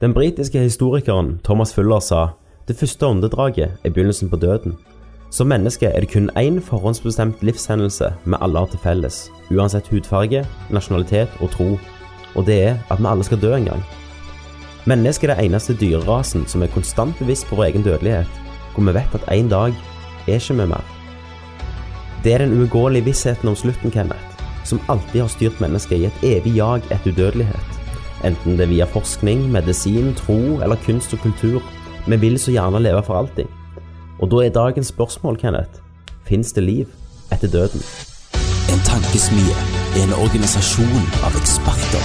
Den britiske historikeren Thomas Fuller sa det første åndedraget er begynnelsen på døden. Som menneske er det kun én forhåndsbestemt livshendelse vi alle har til felles, uansett hudfarge, nasjonalitet og tro, og det er at vi alle skal dø en gang. Mennesket er det eneste dyrerasen som er konstant bevisst på vår egen dødelighet, hvor vi vet at en dag er ikke vi mer. Det er den uunngåelige vissheten om slutten, Kenneth, som alltid har styrt mennesket i et evig jag etter udødelighet. Enten det er via forskning, medisin, tro eller kunst og kultur. Vi vil så gjerne leve for alltid. Og da er dagens spørsmål, Kenneth, fins det liv etter døden? En tankesmie er en organisasjon av eksperter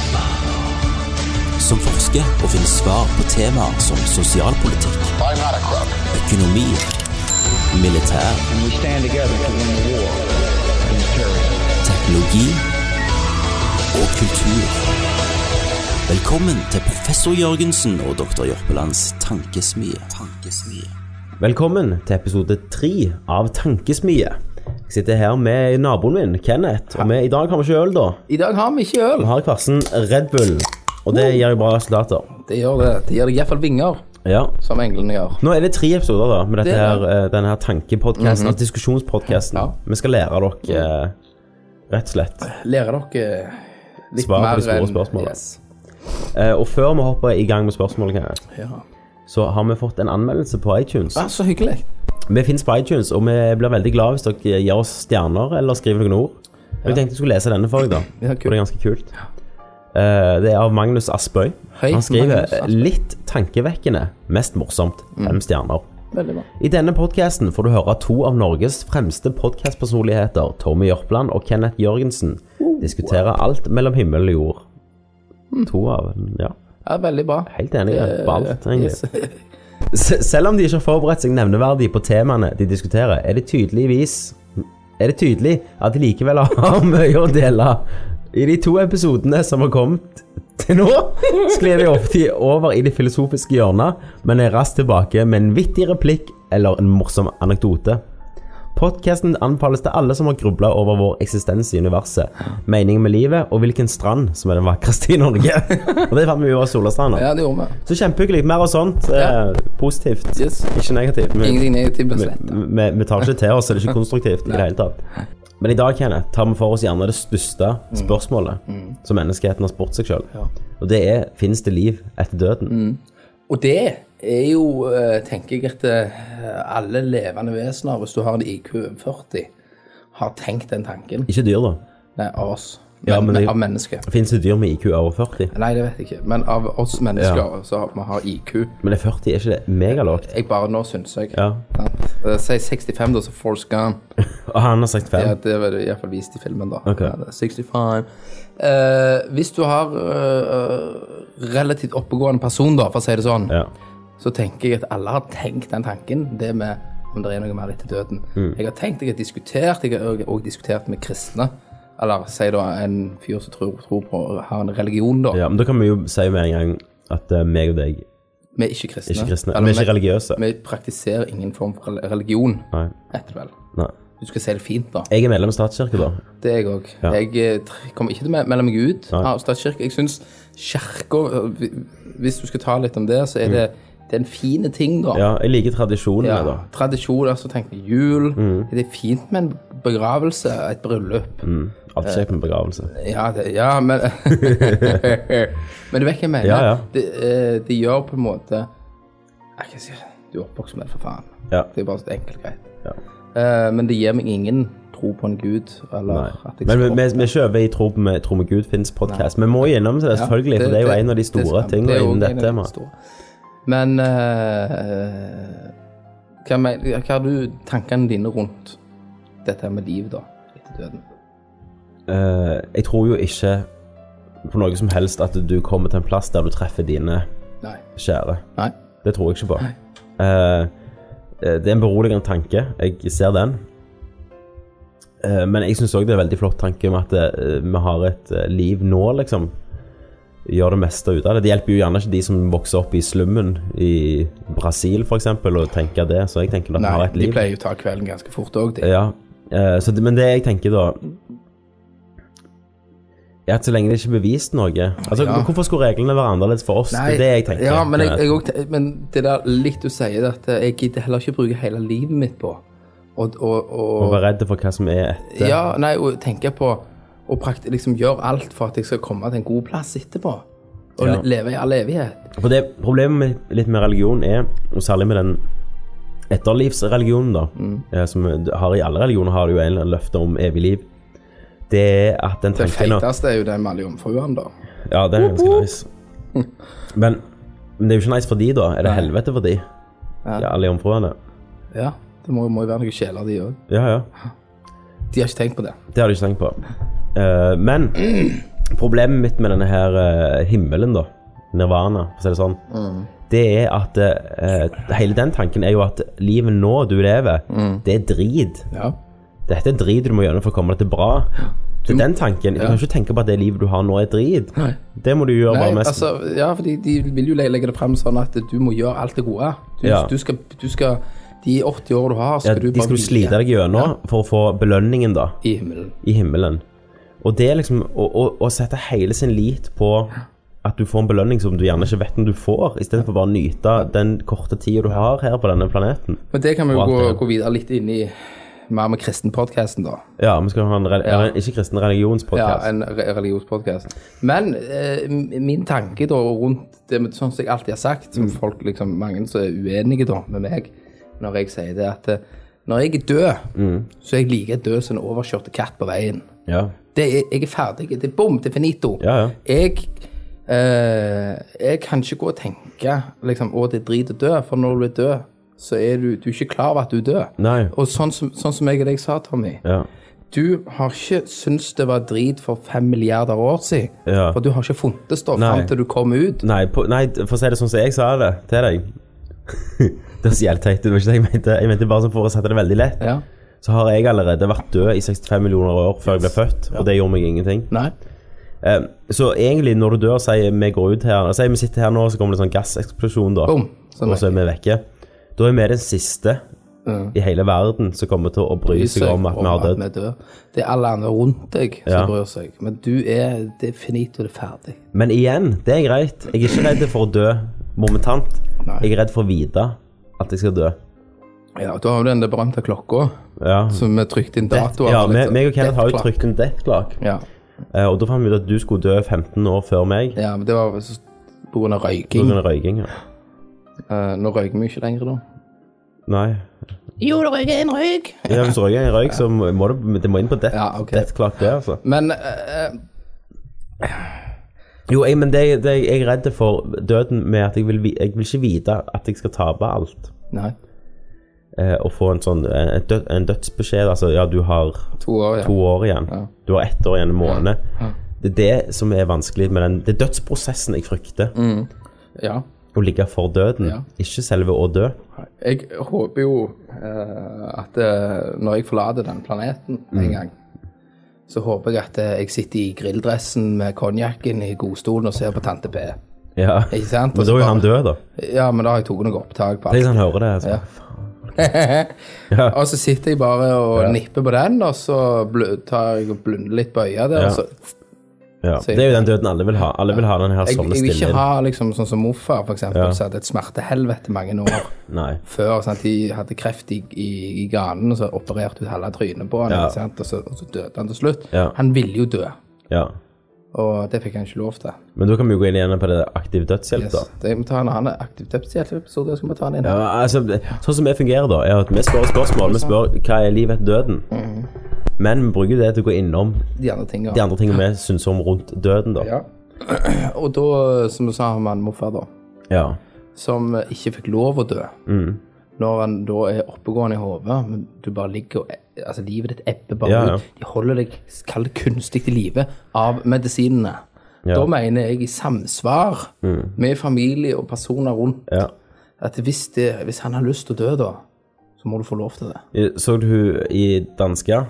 som forsker og finner svar på temaer som sosialpolitikk, økonomi, militær, teknologi og kultur. Velkommen til professor Jørgensen og doktor Jørpelands tankesmie. tankesmie. Velkommen til episode tre av Tankesmie. Jeg sitter her med naboen min, Kenneth, og vi, i dag har vi ikke øl, da. I dag har vi ikke øl. Vi har kvarsen Red Bull, og det gir jo bra resultater. Det gjør det. Det gir deg iallfall vinger, Ja. som englene gjør. Nå er det tre episoder da, med dette Det er her, eh, denne her tankepodcasten, altså diskusjonspodcasten. Ja. Vi skal lære dere, eh, rett og slett. Lære dere litt Svar på mer de store enn- spørsmålene. Yes. Eh, og før vi hopper i gang med spørsmålet, Kenneth, Ja. så har vi fått en anmeldelse på iTunes. Ah, så hyggelig. Vi finnes på iTunes, og vi blir veldig glad hvis dere gir oss stjerner eller skriver noen ord. Jeg tenkte jeg skulle lese denne for deg, da. Ja, For det er ganske kult. Eh, det er av Magnus Aspøy. Hei, Han skriver Aspøy. Mm. 'litt tankevekkende, mest morsomt'. Fem stjerner. Veldig bra. I denne podkasten får du høre to av Norges fremste podkastpersonligheter, Tommy Jørpeland og Kenneth Jørgensen, diskutere alt mellom himmel og jord. Mm. To av Ja, Ja, veldig bra. helt enig på alt, egentlig. Selv om de ikke har forberedt seg nevneverdig på temaene de diskuterer, er det tydeligvis Er det tydelig at de likevel har mye å dele. I de to episodene som har kommet til nå, sklir de ofte over i det filosofiske hjørnet, men er raskt tilbake med en vittig replikk eller en morsom anekdote. Podkasten anbefales til alle som har grubla over vår eksistens i universet, meningen med livet og hvilken strand som er den vakreste i Norge. Og det fant vi jo av Solastranda. Ja, det gjorde vi. Så kjempehyggelig. Mer av sånt. Ja. Eh, positivt. Yes. Ikke negativt. Vi, Ingenting negativt ble vi, vi, vi tar ikke til oss, så det er ikke konstruktivt i det hele tatt. Men i dag Kenneth, tar vi for oss gjerne det største spørsmålet som menneskeheten har spurt seg sjøl. Ja. Og det er fins det liv etter døden? Og det er jo, eh, tenker jeg, at eh, alle levende vesener, hvis du har en IQ over 40, har tenkt den tanken. Ikke dyr, da. Nei, av oss. Ja, Men, men det- av mennesker. Fins det dyr med IQ over 40? Nei, det vet jeg ikke. Men av oss mennesker Ja. så har vi har IQ. Men er 40 er ikke det megalavt? Jeg bare nå syns jeg. Ja. Eh, Si 65, da, så Force Gump. Og han har sagt fem? Ja, det var iallfall vist i filmen, da. Ok. Ja, er 65. Eh, hvis du har eh, relativt oppegående person, da, for å si det sånn, Ja. så tenker jeg at alle har tenkt den tanken, det med om det er noe mer etter døden. Mm. Jeg har tenkt, jeg har diskutert, jeg har også diskutert med kristne. Eller si da en fyr som tror, tror på har en religion, da. ja. Men da kan vi jo si med en gang at uh, meg og deg Vi er ikke kristne. ikke kristne. Eller Vi er ikke religiøse. Vi praktiserer ingen form for religion, Nei. heter det vel. Du skal se det fint, da. Jeg er medlem av statskirke, da. Det er jeg òg. Ja. Jeg eh, kommer ikke til å melde meg ut av statskirke. Jeg syns kirka eh, Hvis du skal ta litt om det, så er det, det er en fin ting, da. Mm. Ja, jeg liker tradisjonene, Ja, da. Tradisjoner, så tenker jeg jul. Mm. Det er fint med en begravelse, et bryllup. Alltid kjekt med begravelse. Ja, det, ja, men Men du vet hva jeg mener? Ja, ja. Det, eh, det gjør på en måte Jeg kan si Du er oppvokst med det, for faen. Ja. Det er bare så enkelt greit. Ja. Eh, men det gir meg ingen tro på en gud, eller at jeg Men vi, vi, vi kjøper i Tro på, tro med Gud fins podkast. Vi må gjennom det, selvfølgelig, for det er jo en av de store det tingene jo innen dette de temaet. Men eh, hva, men, hva har du tankene dine rundt dette med liv, da, etter døden? Eh, jeg tror jo ikke på noe som helst at du kommer til en plass der du treffer dine Nei. kjære. Nei. Det tror jeg ikke på. Nei. eh, det er en beroligende tanke. Jeg ser den. Eh, men jeg syns òg det er en veldig flott tanke om at eh, vi har et eh, liv nå, liksom. Gjør det meste ut av det. Det hjelper jo gjerne ikke de som vokser opp i slummen i Brasil, f.eks., å tenke det. Så jeg tenker at vi har et liv. Nei, de pleier jo å ta kvelden ganske fort òg, de. Ja, eh, så men det jeg tenker da Ja, så lenge det ikke er bevist noe. Altså, Ja. Hvorfor skulle reglene være annerledes for oss? det er det jeg tenker. Ja, men, jeg, jeg også, men det der litt du sier, at jeg gidder heller ikke bruke hele livet mitt på og, og, Å og være redd for hva som er etter. Ja, nei, og tenke på prakt, liksom gjøre alt for at jeg skal komme til en god plass etterpå. Og Ja. leve i all evighet. For det Problemet med, litt med religion er, og særlig med den etterlivsreligionen, da, Mm. eh, som har i alle religioner har det jo en løfte om evig liv, det er at den Det feiteste er jo det med alle jomfruene, da. Ja, det er ganske nice. Men, men det er jo ikke nice for de, da. Er det Nei. helvete for de? Ja. Ja, alle jomfruene? Ja, det må, må jo være noen sjeler, de òg. Ja, ja. De har ikke tenkt på det. Det har de ikke tenkt på. Uh, men problemet mitt med denne her uh, himmelen, da, nirvana, for å si det sånn, det er at uh, hele den tanken er jo at livet nå du lever, det er drit. Ja. Dette er drit du må gjøre for å komme deg til bra. Det er den tanken. Du kan ikke tenke på at det livet du har nå, er drit. Nei. Det må du gjøre Nei, bare mest. altså, ja, for de vil jo legge det frem sånn at du må gjøre alt det gode. Du, Ja. du, skal, du skal De 80 årene du har, ja, du bare de skal du slite deg gjennom for å få belønningen, da. i himmelen. i himmelen. Og det liksom å, å, å sette hele sin lit på at du får en belønning som du gjerne ikke vet om du får, istedenfor bare å nyte den korte tida du har her på denne planeten. Men det kan vi jo gå, gå videre litt inn i mer med kristenpodkasten, da. Ja, vi skal ha en, re- Ja. en ikke-kristen Ja, en re religionspodkast. Men eh, min tanke da rundt det med sånn som jeg alltid har sagt, Mm. som folk liksom, mange som er uenige da med meg, når jeg sier det, at eh, når jeg er død, Mm. så er jeg like død som en overkjørte katt på veien. Ja. Det er, jeg er ferdig. Det er bom, det er finito. Ja, ja. Jeg, eh, jeg kan ikke gå og tenke liksom, å, det er drit å dø, for når du er død, så er du, du er ikke klar over at du er død. Nei. Og sånn som, sånn som jeg og deg sa, Tommy, Ja. du har ikke syntes det var drit for fem milliarder år siden, Ja. for du har ikke funnet stoff fram til du kom ut. Nei, på, nei, for å si det sånn som jeg sa det til deg Det er så jævlig teit. Det var ikke det jeg mente. Jeg mente bare sånn for å sette det veldig lett. Ja. Så har jeg allerede vært død i 65 millioner år før jeg ble født, og det gjorde meg ingenting. Nei. Um, så egentlig, når du dør, sier vi går ut her Sier vi sitter her nå, så kommer det en sånn gasseksplosjon, da. Boom, Sånn og så er vi vekke. Da er vi den siste Mm. i hele verden som kommer til å bry seg om at vi har dødd. død. Det er alle andre rundt deg som Ja. bryr seg. Men du er, det er finito, det er ferdig. Men igjen, det er greit. Jeg er ikke redd for å dø momentant. Nei. Jeg er redd for å vite at jeg skal dø. Ja, du har jo den der berømte klokka, Ja, som vi trykte inn datoer. ja vi, meg, liksom. og Kenneth har jo trykt en death clock, Ja. Uh, og da fant vi ut at du skulle dø 15 år før meg ja, men det var pga. av på røyking. grunn av røyking. Ja. Eh, nå røyker vi ikke lenger, da. Nei. Jo, det røyker en røyk. Ja, hvis du røyker en røyk, så må du det må inn på death, Ja, ok. death clock, det, altså. Men eh, Jo, jeg, men det, det, jeg er redd for døden med at jeg vil, vi- jeg vil ikke vite at jeg skal tape alt. Nei. Eh, og få en sånn eh, en, død, en dødsbeskjed. Altså, ja, du har To år, ja. to år igjen. Ja. Du har ett år igjen en måned. Ja. Det er det som er vanskelig med den Det er dødsprosessen jeg frykter. ja. Å ligge for døden, Ja. ikke selve å dø. Jeg håper jo eh, at eh, når jeg forlater den planeten Mm. en gang, så håper jeg at eh, jeg sitter i grilldressen med konjakken i godstolen og ser på Tante P. Ja. Ikke sant? Men da er jo han død, da. Ja, men da har jeg tatt noen opptak på alt. hvis han hører det. Altså. Ja. Ja. Og så sitter jeg bare og Ja. nipper på den, og så tar jeg og blunder litt på øya der, og så Ja. Det er jo den døden alle vil ha. Alle vil ha den her jeg, stille jeg vil ikke ha liksom sånn som morfar, for eksempel, Ja. som hadde et smertehelvete mange år Nei. før. Sant? De hadde kreft i, i, i ganen, og så opererte ut halve trynet på han, Ja. Og, så, og så døde han til slutt. Ja. Han ville jo dø, Ja. og det fikk han ikke lov til. Men da kan vi jo gå inn igjen på det aktiv dødshjelp, Yes. da. Det må ta en annen aktiv dødshjelp-episode, skal vi ta den inn. Ja, altså, sånn som vi fungerer da, er at vi spør spørsmål. Vi spør hva er livet etter døden. Men vi bruker det til å gå innom De andre tingene. de andre tingene vi syns om rundt døden, da. Ja. Og da, som du sa, har man morfar, da. Ja. som ikke fikk lov å dø. Mm. Når han da er oppegående i hodet, men du bare ligger og Altså, livet ditt ebber bare Ja, ja. ut. De holder deg, kall det kunstig i live, av medisinene. Ja. Da mener jeg i samsvar med familie og personer rundt ja. at hvis, det, hvis han har lyst til å dø, da, så må du få lov til det. Så du i danska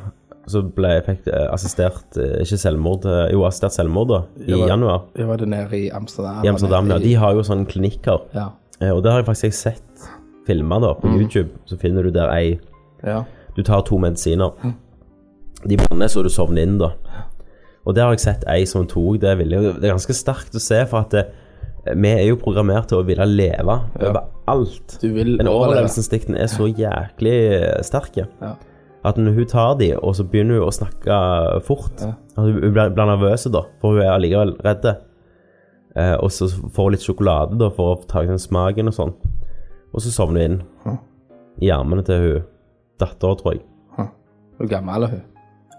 så ble jeg fikk eh, assistert eh, Ikke selvmord, eh, jo assistert selvmord da, i var- januar. Jeg var det nede i Amsterdam. I Amsterdam, ja. De har jo sånne klinikker. ja. Og det har jeg faktisk sett filmer da, på YouTube. Så finner du der ei ja. Du tar to medisiner. De blander så du sovner inn, da. Og der har jeg sett ei som tok det vilje. Det er ganske sterkt å se, for at det, vi er jo programmert til å ville leve overalt. Du vil Den overleve. overlevelsesinstinkten er så jæklig sterk. Ja. At når hun tar de, og så begynner hun å snakke fort Ja. Hun blir, blir nervøs, da, for hun er allikevel redd. Eh, og så får hun litt sjokolade da, for å ta den smaken og sånn. Og så sovner hun inn Ja. i armene til hun dattera, tror jeg. Hvor gammel er hun?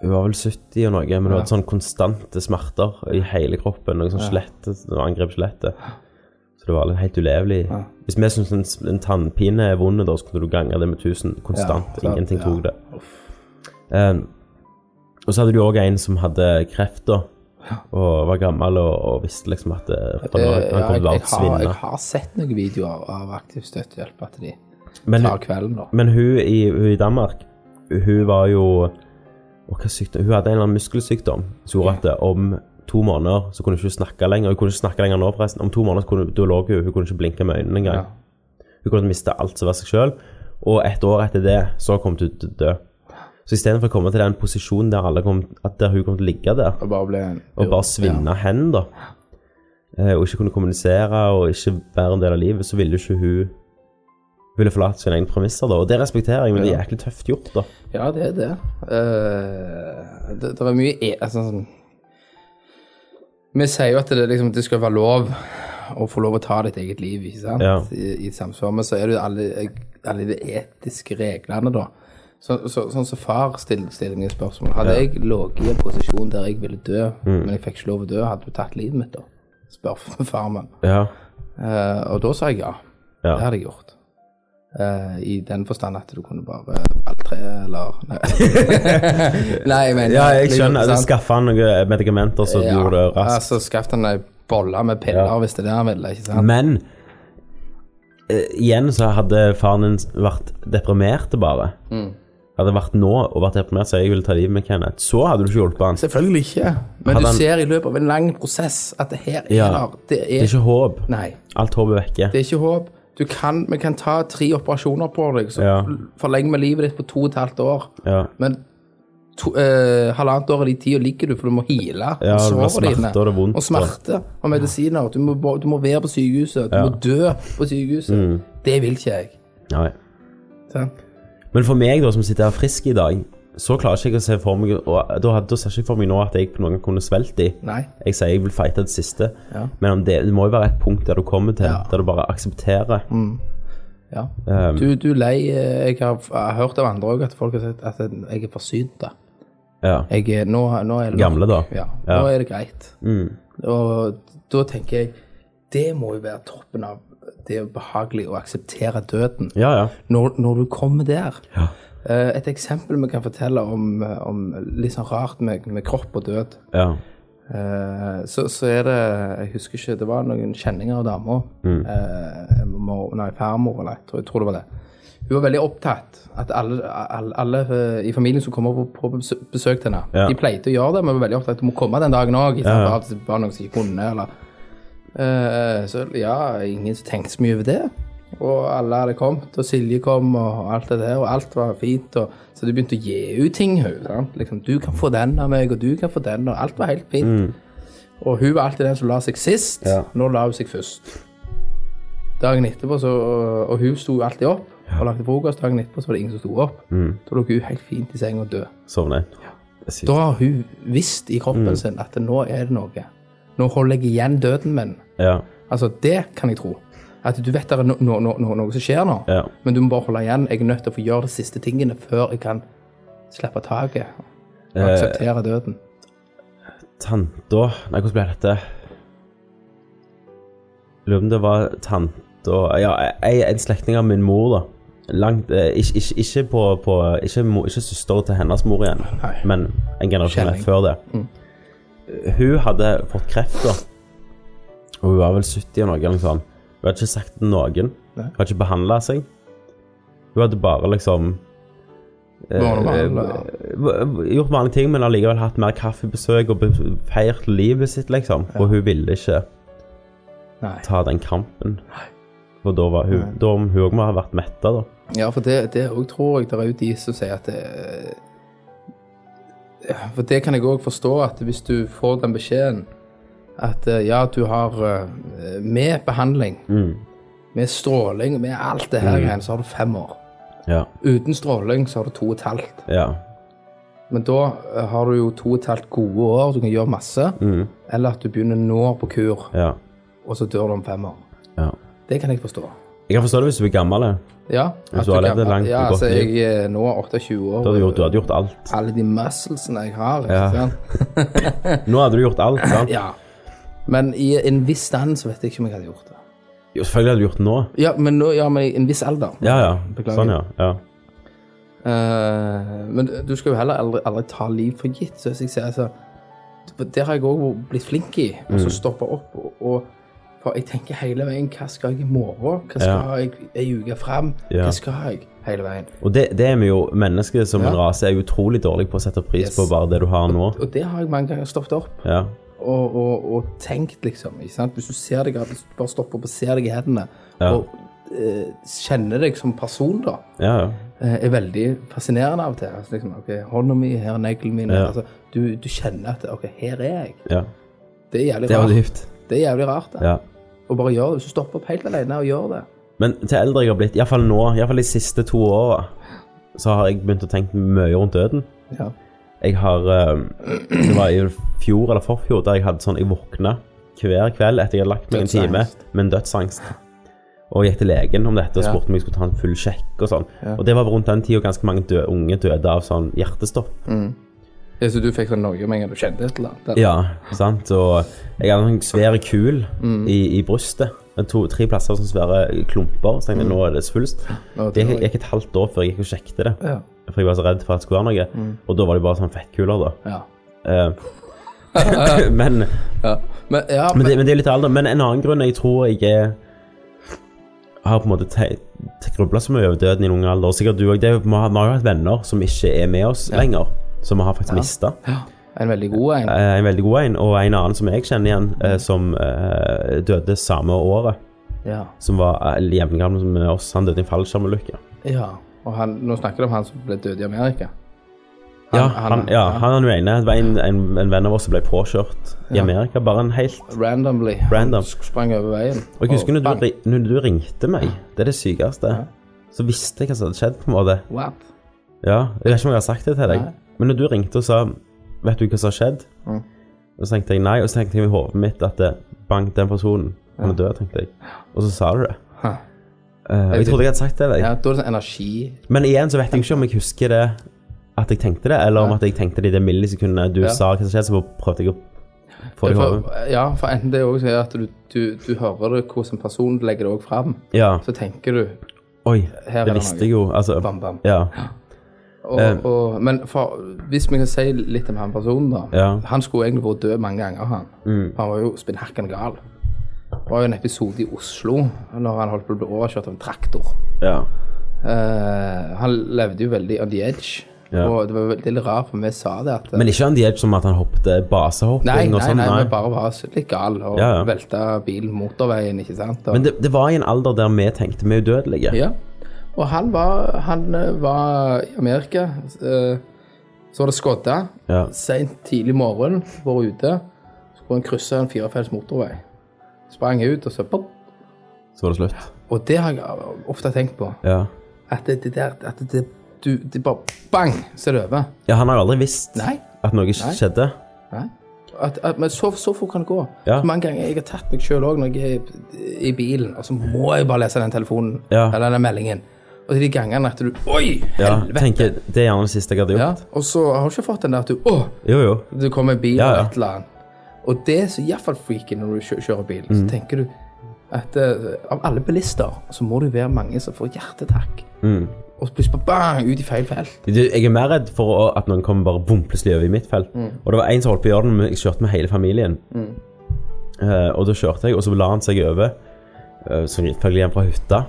Hun var vel 70 og noe, men hun Ja. hadde sånn konstante smerter i hele kroppen. Noe sånn skjelett, noe angrep skjelettet. Så det var helt ulevelig. Ja. Hvis vi syns en, en tannpine er vond, da, så kunne du gange det med 1000 konstant. Ja, Ingenting ja. tok det. Um, og så hadde du òg en som hadde kreft, da. Og var gammel og, og visste liksom at det, han Eh, kom til å svinne. jeg, har, sett noen videoer av aktiv støttehjelp at de Men, tar kvelden, da. men hun, i, hun i Danmark, hun var jo og hva sykdom? Hun hadde en eller annen muskelsykdom som gjorde at om to måneder så kunne hun ikke snakke lenger. Hun kunne ikke snakke lenger nå, forresten. Om to måneder så kunne, da lå hun, hun kunne ikke blinke med øynene engang. Ja. Hun kunne miste alt som var seg sjøl. Og et år etter det så kom hun til å dø. Så istedenfor å komme til den posisjonen der, kom, der hun kom til å ligge der Og bare ble og bare svinne hen, da, eh, og ikke kunne kommunisere og ikke være en del av livet, så ville ikke hun ville forlate sine egne premisser, da. Og det respekterer jeg, men det er jæklig tøft gjort, da. Ja, det er det. Uh, det, det er mye e altså, sånn Vi sier jo at det, liksom, det skal være lov å få lov å ta ditt eget liv, ikke sant? Ja. I, i samsvar med så er det jo alle, alle de etiske reglene, da. Så, så, sånn som far stiller, stiller meg spørsmål. Hadde jeg ligget i en posisjon der jeg ville dø, Mm. men jeg fikk ikke lov å dø, hadde du tatt livet mitt da? Spør far min. Ja. Uh, og da sa jeg ja. Ja. Det hadde jeg gjort. Uh, I den forstand at du kunne bare valgt tre, eller Nei, Nei mener ja, jeg skjønner. Du skaffa han noen medikamenter som Ja, gjorde det raskt. Altså, skaff han ei bolle med piller, Ja. hvis det er det han ville, ikke sant? Men uh, igjen så hadde faren din vært deprimert bare. Mm. Hadde vært nå og vært deprimert, så jeg ville ta livet med Kenneth. Så hadde du ikke hjulpet han. Selvfølgelig ikke. Men Hadde du han- ser i løpet av en lang prosess at det her er Ja. der. Det er, Det er ikke håp. Nei, Alt håp er vekke. det er ikke håp. Du kan, vi kan ta tre operasjoner på deg, så Ja. forlenger vi livet ditt på to og et halvt år. Ja. Men to, eh, halvannet år av de tida ligger du, for du må heale. Ja, og det sårene smerte, og det er vondt, Og smerte og medisiner. Du må, du må være på sykehuset. Du. Mm. må dø på sykehuset. Det vil ikke jeg. Nei. Sant? Men for meg, da, som sitter her frisk i dag, så klarer jeg ikke å se for meg og Da, da ser ikke for meg nå at jeg på noen gang kunne svelget i. Nei. Jeg sier jeg vil fighte det siste, Ja. men om det, det må jo være et punkt der du kommer til, Ja. der du bare aksepterer. Ja. Um, Du, du er lei eh, Jeg har, jeg har hørt av andre òg at folk har sagt at jeg er forsynt. ja. Jeg nå, nå er det Gamle, da. Ja, Ja. nå er det greit. Mm. Og da tenker jeg Det må jo være toppen av det er behagelig å akseptere døden. ja, ja. Når, når du kommer der. Ja. Eh, Et eksempel vi kan fortelle om, eh, om litt sånn rart med, med kropp og død. ja. Eh, så, så er det Jeg husker ikke, det var noen kjenninger av dama. Mm. Nei, farmor, eller jeg tror, det var det. Hun var veldig opptatt at alle, alle, alle i familien som kom på, på besøk til henne, de pleide å gjøre det, men var veldig opptatt at hun må komme den dagen òg. Ja, ja. Det var noen som ikke kunne, eller Så ja, ingen tenkte så mye over det. Og alle hadde kommet, og Silje kom, og alt det der, og alt var fint. Og, så de begynte å gi ut ting. Liksom, 'Du kan få den av meg, og du kan få den', og alt var helt fint. Og hun var alltid den som la seg sist. Ja. Nå la hun seg først. Dagen etterpå, så, og hun sto alltid opp og lagde frokost. Dagen etterpå så var det ingen som sto opp. Da lå hun helt fint i senga og død. Er. Da har hun visst i kroppen sin at nå er det noe. Nå holder jeg igjen døden min. Ja. Altså, det kan jeg tro. At du vet det er no, no, no, no, noe som skjer nå, Ja. men du må bare holde igjen. Jeg er nødt til å få gjøre de siste tingene før jeg kan slippe taket og Eh, akseptere døden. Tanta Nei, hvordan ble dette? Lurer på om det var tanta Ja, ei- en slektning av min mor, da. Langt eh, Ikke, ikke, ikke på, på ikke, ikke søster til hennes mor igjen, Nei. men en generasjon før det. Hun hadde fått kreft, da. Og hun var vel 70 eller noe. eller noe sånt. Hun hadde ikke sagt det til noen. Nei. Hun hadde ikke behandla seg. Hun hadde bare liksom eh, eh, gjort vanlige ting, men allikevel hatt mer kaffebesøk og feirt livet sitt, liksom. Og hun ville ikke Nei. ta den kampen. For da var hun òg må ha vært metta, da. Ja, for det, òg tror jeg det er jo de som sier at det, For det kan jeg òg forstå, at hvis du får den beskjeden at eh, ja, du har eh, med behandling, med stråling, med alt det her mm. så har du fem år. Ja. Uten stråling så har du to og et halvt. Ja. Men da eh, har du jo to og et halvt gode år, du kan gjøre masse. Eller at du begynner nå på kur, Ja. og så dør du om fem år. ja. Det kan jeg forstå. Jeg kan forstå det hvis du blir gammel. Ja, Hvis du har levd et langt ja, godt altså, liv. jeg er nå 28 år. hadde du, du hadde gjort alt. Alle de musclesene jeg har. Ja. Nå hadde du gjort alt, sant? ja. Men i en viss stand så vet jeg ikke om jeg hadde gjort det. Jo, selvfølgelig hadde du gjort det nå. Ja, men, nå, ja, men i en viss alder. Ja, ja. Beklager. Sånn, ja. ja. Uh, men du skal jo heller aldri, aldri ta liv for gitt. Så jeg sier, altså, der har jeg òg blitt flink i. Og Mm. så stoppe opp. Og, og, for jeg tenker hele veien hva skal jeg i morgen? Hva skal Ja. jeg ei uke fram? Ja. Hva skal jeg? Hele veien. Og det, det er vi jo, mennesker som en rase er utrolig dårlig på å sette pris Yes. på bare det du har nå. Og det har jeg mange ganger stoppet opp Ja. og, og, og tenkt, liksom. Ikke sant? Hvis du ser deg, hvis du bare stopper opp og ser deg i hendene, og eh, kjenner deg som person, da, Ja, ja. eh, er veldig fascinerende av og til. Altså, liksom, ok, Hånda mi, her er neglene mine. Ja. Altså, du, du kjenner at ok, her er jeg. ja. Det er jævlig Det var rart. Det er jævlig rart, det. Ja. Og bare gjør det. Hvis du stopper opp helt alene og gjør det. Men til eldre jeg har blitt, iallfall nå, iallfall de siste to åra, så har jeg begynt å tenke mye rundt døden. Ja. Jeg har eh, Det var i fjor eller forfjor der jeg hadde sånn Jeg våkna hver kveld etter jeg hadde lagt meg en time med en dødsangst. Og gikk til legen om dette og spurte om jeg skulle ta en full sjekk og sånn. Ja. Og det var rundt den tida ganske mange døde, unge døde av sånn hjertestopp. Ja, Så du fikk sånn noe med en gang du kjente et eller annet? Ja, sant. Og jeg hadde en svær kul i, i brystet. To, tre plasser som svære klumper. Så tenkte jeg nå er det svulst. Det gikk, gikk et halvt år før jeg gikk og sjekket det. Ja. For jeg var så redd for at det skulle være noe. Og da var det bare sånn fettkuler, da. Ja. Eh, men, ja. Men, ja, men, det, men det er litt alder. Men en annen grunn jeg tror jeg er har på en måte grubla så mye over døden i noen alder. Sikkert du òg. Vi har jo hatt venner som ikke er med oss lenger. Som vi har faktisk mista. en veldig god en. Eh, en veldig god en, og en annen som jeg kjenner igjen, eh, som eh, døde samme året. Ja. Som var uh, jevngammel med oss. Han døde i en fallskjermulykke. ja. Og han, nå snakker du om han som ble død i Amerika. Ja, han, ja, han er ene. Det var en, en, en venn av oss som ble påkjørt i Ja. Amerika. Bare en helt Randomly. Random. Han sprang over veien. Og jeg husker når du, når du ringte meg, det er det sykeste, så visste jeg hva som hadde skjedd, på en måte. What? Ja, jeg vet ikke om jeg har sagt det til deg, Nei. Men når du ringte og sa Vet du hva som har skjedd? Mm. Og så tenkte jeg nei, og så tenkte jeg i hodet mitt at det, bang, den personen han er død, tenkte jeg. Og så sa du det. Huh. Eh, og jeg trodde jeg hadde sagt det Eller? Ja, da er det sånn energi Men igjen så vet jeg ikke om jeg husker det at jeg tenkte det, eller om at jeg tenkte det i det millisekundene du Ja. sa hva som skjedde, så prøvde jeg å få det i hodet. Ja, for enten det òg at du, du, du hører det hvordan personen legger det også fram, Ja. så tenker du Oi, det visste jeg jo. Altså, bam, bam. ja. Og, Eh. og, men for, hvis vi kan si litt om han personen, da. Ja. Mm. Han skulle egentlig vært død mange ganger, han. Han var jo spinnhakken gal. Det var jo en episode i Oslo når han holdt på å bli overkjørt av en traktor. ja. Eh, han levde jo veldig on the edge. Ja. Og det var veldig rart, for vi sa det at Men ikke on the edge som at han hoppet basehopping Nei, og nei, sånn? nei, Nei, vi bare var litt gal og ja. velta bilen motorveien, ikke sant. Og, Men det, det var i en alder der vi tenkte vi er udødelige. ja. Og han var, han eh, var i Amerika. eh, så var det skodda. Ja. Seint tidlig morgen, var ute. Så kunne han krysse en firefelts motorvei. Sprang ut, og så pop. Så var det slutt. Og det har jeg ofte tenkt på. Ja. At det, det der At det, du, det bare bang, så er det over. ja, han har jo aldri visst Nei. at noe Nei. skjedde. Nei. At, at, men så, så fort kan det gå. Ja. Så mange ganger jeg har tatt meg sjøl òg når jeg er i bilen, og så må jeg bare lese den telefonen Ja. eller den meldingen. Og til de gangene at du Oi! Ja, Helvete! tenker, Det er gjerne det siste jeg hadde Ja, gjort. og så har du ikke fått den der at du Å! Jo, jo. Du kommer i bil Ja, og et eller annet. Og det er så iallfall freaky når du kjører bil. Mm. Så tenker du at uh, av alle bilister så må det være mange som får hjertetakk. Mm. Og plutselig bare bang ut i feil felt. Du, Jeg er mer redd for å- at noen kommer bare bom plutselig over i mitt felt. Mm. Og det var en som holdt på å gjøre det, men jeg kjørte med hele familien. Eh, og da kjørte jeg, og så la han seg over, uh, selvfølgelig hjem fra hytta,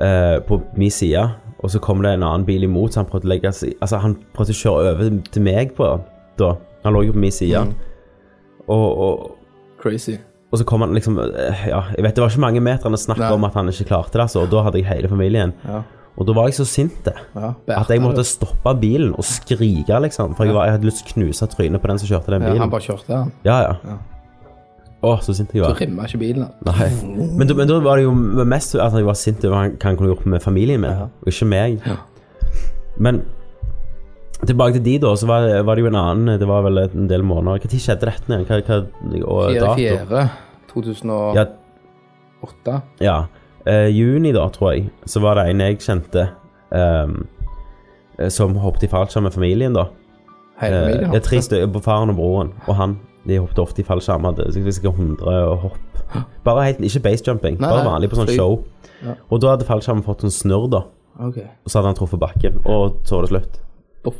eh, på min side. Og så kom det en annen bil imot, så han prøvde å legge seg Altså, han prøvde å kjøre over til meg på da. Han lå jo på min side. Mm. Og, og, Crazy. og så kom han liksom eh, Ja, jeg vet det var ikke mange meterne snakk om at han ikke klarte det, altså. Og da hadde jeg hele familien. Ja. Og da var jeg så sint Ja, at jeg måtte stoppe bilen og skrike, liksom. For jeg, var, jeg hadde lyst til å knuse trynet på den som kjørte den ja, bilen. Han bare kjørte den. Ja, ja. Å, så sint jeg Du var. rimma ikke bilen. Nei. Men, da- men da var det jo mest at jeg var sint over hva han kunne gjort med familien min, og ikke meg. Ja. Men tilbake til de, da, så var var det jo en annen Det var vel en del måneder. Når skjedde dette igjen? Hva, hva, og dato? fjerde 2008. Ja, ja. Eh, juni, da, tror jeg, så var det en jeg kjente ehm, eh, som hoppet i fallskjerm med familien, da. Hele Eh, familien. det er tre stykker på faren og broren, og han. De hoppet ofte i fallskjerm. Hadde sikkert 100 hopp. Bare helt, ikke basejumping, bare vanlig på sånn show. Ja. Og da hadde fallskjermen fått sånn snurr, da. Okay. Og så hadde han truffet bakken, og så var det slutt. Boff.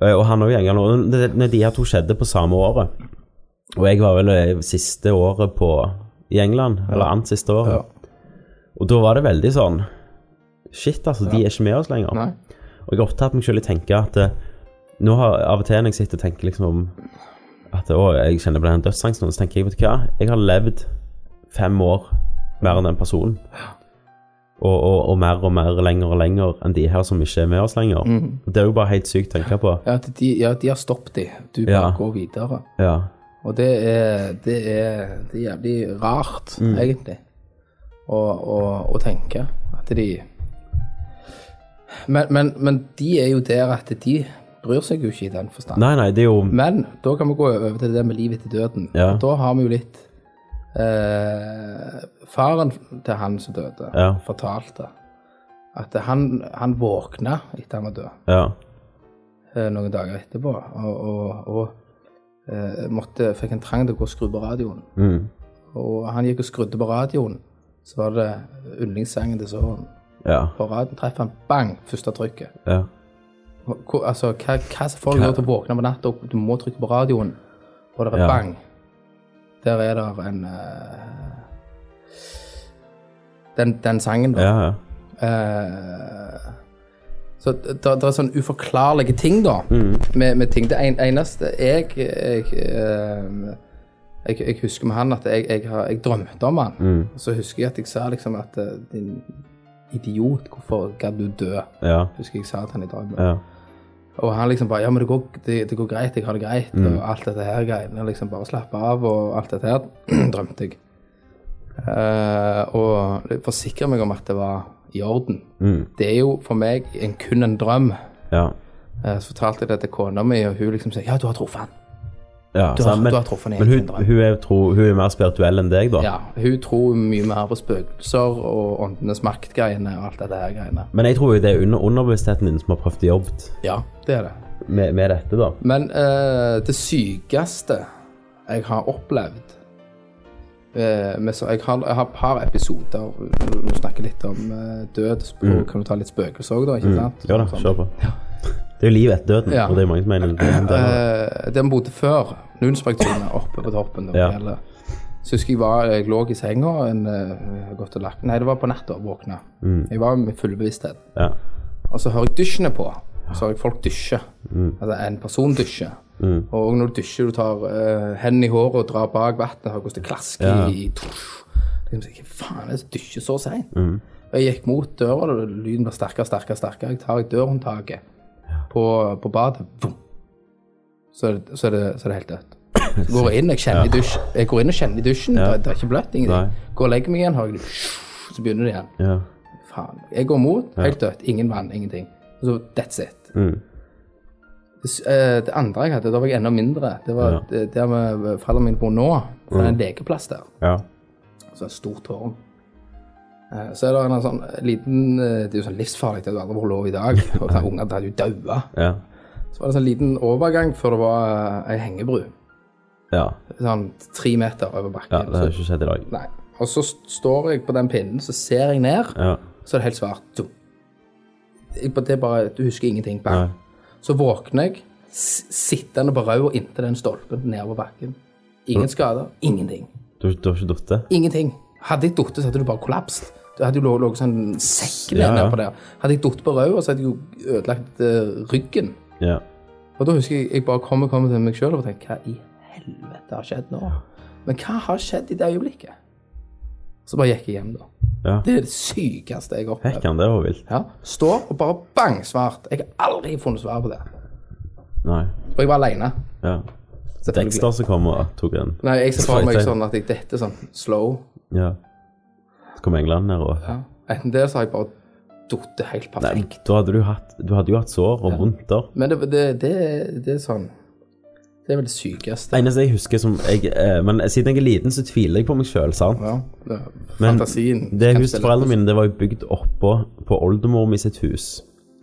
Eh, Og han òg gjengen. Og når de her to skjedde på samme året, og jeg var vel eh, siste året på i England, eller annet siste året, Ja. og da var det veldig sånn Shit, altså, de er ikke med oss lenger. Nei. Og jeg har ofte hatt meg selv i å tenke at eh, nå har av og til når jeg sitter og tenker liksom om at å, jeg kjenner på den dødsangsten, så tenker jeg, vet du hva, jeg har levd fem år mer enn den personen. Og, og, og mer og mer lenger og lenger enn de her som ikke er med oss lenger. Mm. Det er jo bare helt sykt å tenke på. Ja, de, ja, de har stoppet de. Du bare Ja. går videre. Ja. Og det er, det er, det er jævlig rart, Mm. egentlig, å, å, å tenke at de men, men, men de er jo der at de bryr seg jo ikke i den forstand. Nei, nei, det er jo Men da kan vi gå over til det med livet etter døden. Ja. Da har vi jo litt eh, Faren til han som døde, Ja. fortalte at han, han våkna etter han var død, Ja. eh, noen dager etterpå, og, og, og eh, måtte, fikk en trang til å gå og skru på radioen. Mm. Og han gikk og skrudde på radioen, så var det yndlingssangen til sønnen. Ja. På radioen treffer han bang, første trykket. Ja. Hvor, altså, hva, hva som får deg til å våkne på natta, og du må trykke på radioen, og det er Ja. bang. Der er det en uh, den, den sangen, da. Ja, ja. Eh, så det er sånn uforklarlige ting, da, Mm. med, med ting. Det eneste jeg jeg, eh, jeg jeg husker med han at jeg, jeg, har, jeg drømte om han. Mm. Så husker jeg at jeg sa liksom at din idiot, hvorfor gadd du dø? Ja. Husker jeg sa til han i drømmen. Ja. Og han liksom bare Ja, men det går, det, det går greit, jeg har det greit, og alt dette her greiene. Liksom bare slappe av, og alt dette her drømte jeg. Uh, og forsikre meg om at det var i orden. Mm. Det er jo for meg en, kun en drøm. Ja. Uh, så fortalte jeg det til kona mi, og hun liksom sier ja, du har truffet han. Ja. Du har, men du har truffet han men hun, hun, er, tro, hun er mer spirituell enn deg, da. Ja, hun tror mye mer på spøkelser og åndenes makt-greiene og alt dette her greiene. Men jeg tror jo det er under, underbevisstheten din som har prøvd å jobbe Ja, det er det. med, med dette, da. Men uh, det sykeste jeg har opplevd med så, jeg, har, jeg har et par episoder Nå snakker litt om uh, død, og kan du ta litt spøkelser òg, da? ikke sant? Ja da, kjør på. Det er jo livet etter døden, Ja. og det er mange som mener det. en det. Vi bodde før, Nunsbergtunet, oppe på toppen Ja. Så husker jeg var, jeg lå i senga en, eh, godt og lagt Nei, det var på natta, våkna. Jeg var med full bevissthet. Ja. Og så hører jeg dusjene på. Så hører jeg folk dusje. Altså en person dusjer. Og når du dusjer, du tar uh, hendene i håret og drar bak vannet, hører hvordan det klasker Ja. i tusch. Liksom, Hva faen er det som dusjer så seint? Og jeg gikk mot døra, og lyden ble sterkere og sterkere. sterkere. Jeg tar i dørhåndtaket på, på badet. Boom. Så, er det, så, er det, så er det helt dødt. Så går jeg inn, jeg kjenner i dusj, Jeg går inn og kjenner i dusjen. Det, det er ikke bløtt, ingenting. Går og legger meg igjen, har jeg Så begynner det igjen. Ja. Faen. Jeg går mot, helt dødt. Ingen vann, ingenting. Så that's it. Mm. Det, eh, det andre jeg hadde, da var jeg enda mindre. Det var Ja. det- der vi foreldrene mine bor nå. Det er en lekeplass der. ja. Så et stort tårn. Eh, Så er det en sånn liten eh, Det er jo sånn livsfarlig, at du aldri får lov i dag. Og Unger hadde jo daua. Ja. Så var det en sånn liten overgang før det var eh, ei hengebru. Ja. Sånn tre meter over bakken. ja. Det har ikke skjedd i dag. Nei. Og så står jeg på den pinnen, så ser jeg ned, Ja. så er det helt svart. Det er bare, Du husker ingenting. Bang. Så våkner jeg sittende på rauda inntil den stolpen nedover bakken. Ingen skader. Ingenting. Du, du har ikke datt? Ingenting. Hadde jeg datt, så hadde du bare kollapset. Du hadde jo ligget sånn sekk Ja, ja. nedpå der. Hadde jeg datt på rauda, så hadde jeg jo ødelagt uh, ryggen. Ja. Og da husker jeg jeg bare kom og kom til meg sjøl og tenkte hva i helvete har skjedd nå? Men hva har skjedd i det øyeblikket? Så bare gikk jeg hjem, da. Ja. Det er det sykeste jeg har opplevd. Hekkan, det var vilt. Ja. Står og bare bang, svart. Jeg har aldri funnet svar på det. Nei. Og jeg var aleine. Ja. Dexter som kom og tok en Nei, jeg ser for meg sånn at jeg detter sånn slow. Ja. Så kom England ned og Ja. Enten det, så har jeg bare datt helt Nei, perfekt. da hadde du hatt Du hadde jo hatt sår og vondt der. Men det, det, det, det er sånn Det er vel det sykeste. Eneste jeg husker som jeg, eh, Men siden jeg er liten, så tviler jeg på meg sjøl, sant. Ja, det, Men fantasien. det huset foreldrene mine det var jo bygd oppå på oldemor mi sitt hus.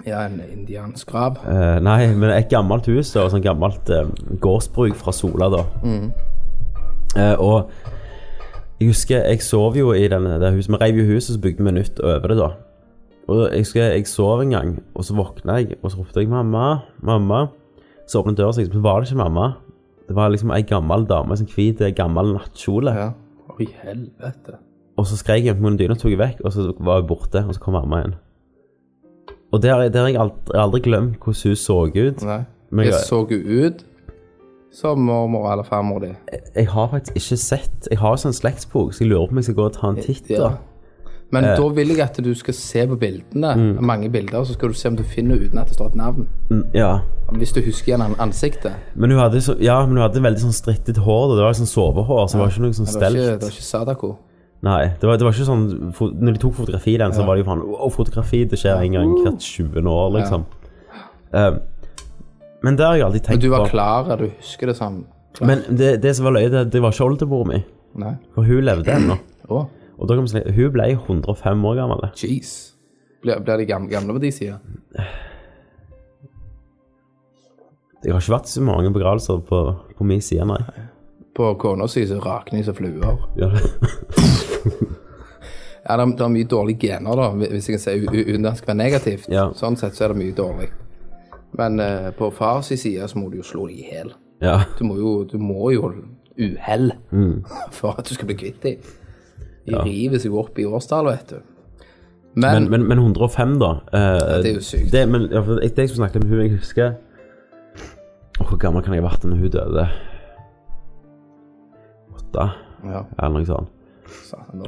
Ja, en indiansk grav. Eh, nei, men et gammelt hus og sånn gammelt eh, gårdsbruk fra Sola da. Eh, og jeg husker, jeg sov jo i denne, det huset, vi rev jo huset, så bygde vi nytt over det da. Og jeg husker, jeg sov en gang, og så våkna jeg, og så ropte jeg mamma, mamma. Så åpnet døra seg, så var det ikke mamma. Det var liksom ei gammel dame, sånn hvit, gammel nattkjole. Ja. Oi, helvete. Og så skrek jeg på dyna, tok jeg vekk, og så var hun borte, og så kom mamma igjen. Og det har jeg, jeg aldri, aldri glemt hvordan hun så ut. Nei. Men Jeg jeg, så hun ut som mormor eller farmor di. jeg har faktisk ikke sett Jeg har jo sånn slektsbok, så jeg lurer på om jeg skal gå og ta en titt. Ja. Men Eh. da vil jeg at du skal se på bildene, Mm. mange bilder, så skal du se om du finner uten at det står et navn. Mm, Ja. Hvis du husker igjen ansiktet. Men hun hadde, så, ja, men hun hadde veldig sånn strittet hår. Det var sånn sovehår, så det var ikke noe sånn stelt. det var ikke Sadako. Nei, det var, det var ikke sånn Når de tok fotografi i den, så var det jo faen Å, fotografi, det skjer en gang hvert 20. år, liksom. Eh, men det har jeg alltid Men tenkt du var klar, du husker det som Men det, det som var løye, det, det var ikke oldemor mi. Nei. For hun levde ennå. Å, Og da kan vi si, hun ble 105 år gammel. jeez. Blir, blir de gamle, gamle på de sida? Jeg har ikke vært så mange begravelser på, på min side, nei. På kona si så rakner de som fluer. Ja. Ja, det er, mye dårlige gener, da, hvis jeg kan si uten det skal være negativt. Ja. Sånn sett så er det mye dårlig. Men uh, på fars side så må du jo slå de i hjel. ja. Du må jo, du må jo uhell for at du skal bli kvitt dem. De. Ja. river seg opp i årstall, vet du. Men, Men, men, men 105, da. eh, det er jo sykt. Det, men, ja, for det jeg skulle snakke med hun, jeg husker oh, Hvor gammel kan jeg ha vært da hun døde? Åtte, ja, eller noe sånt.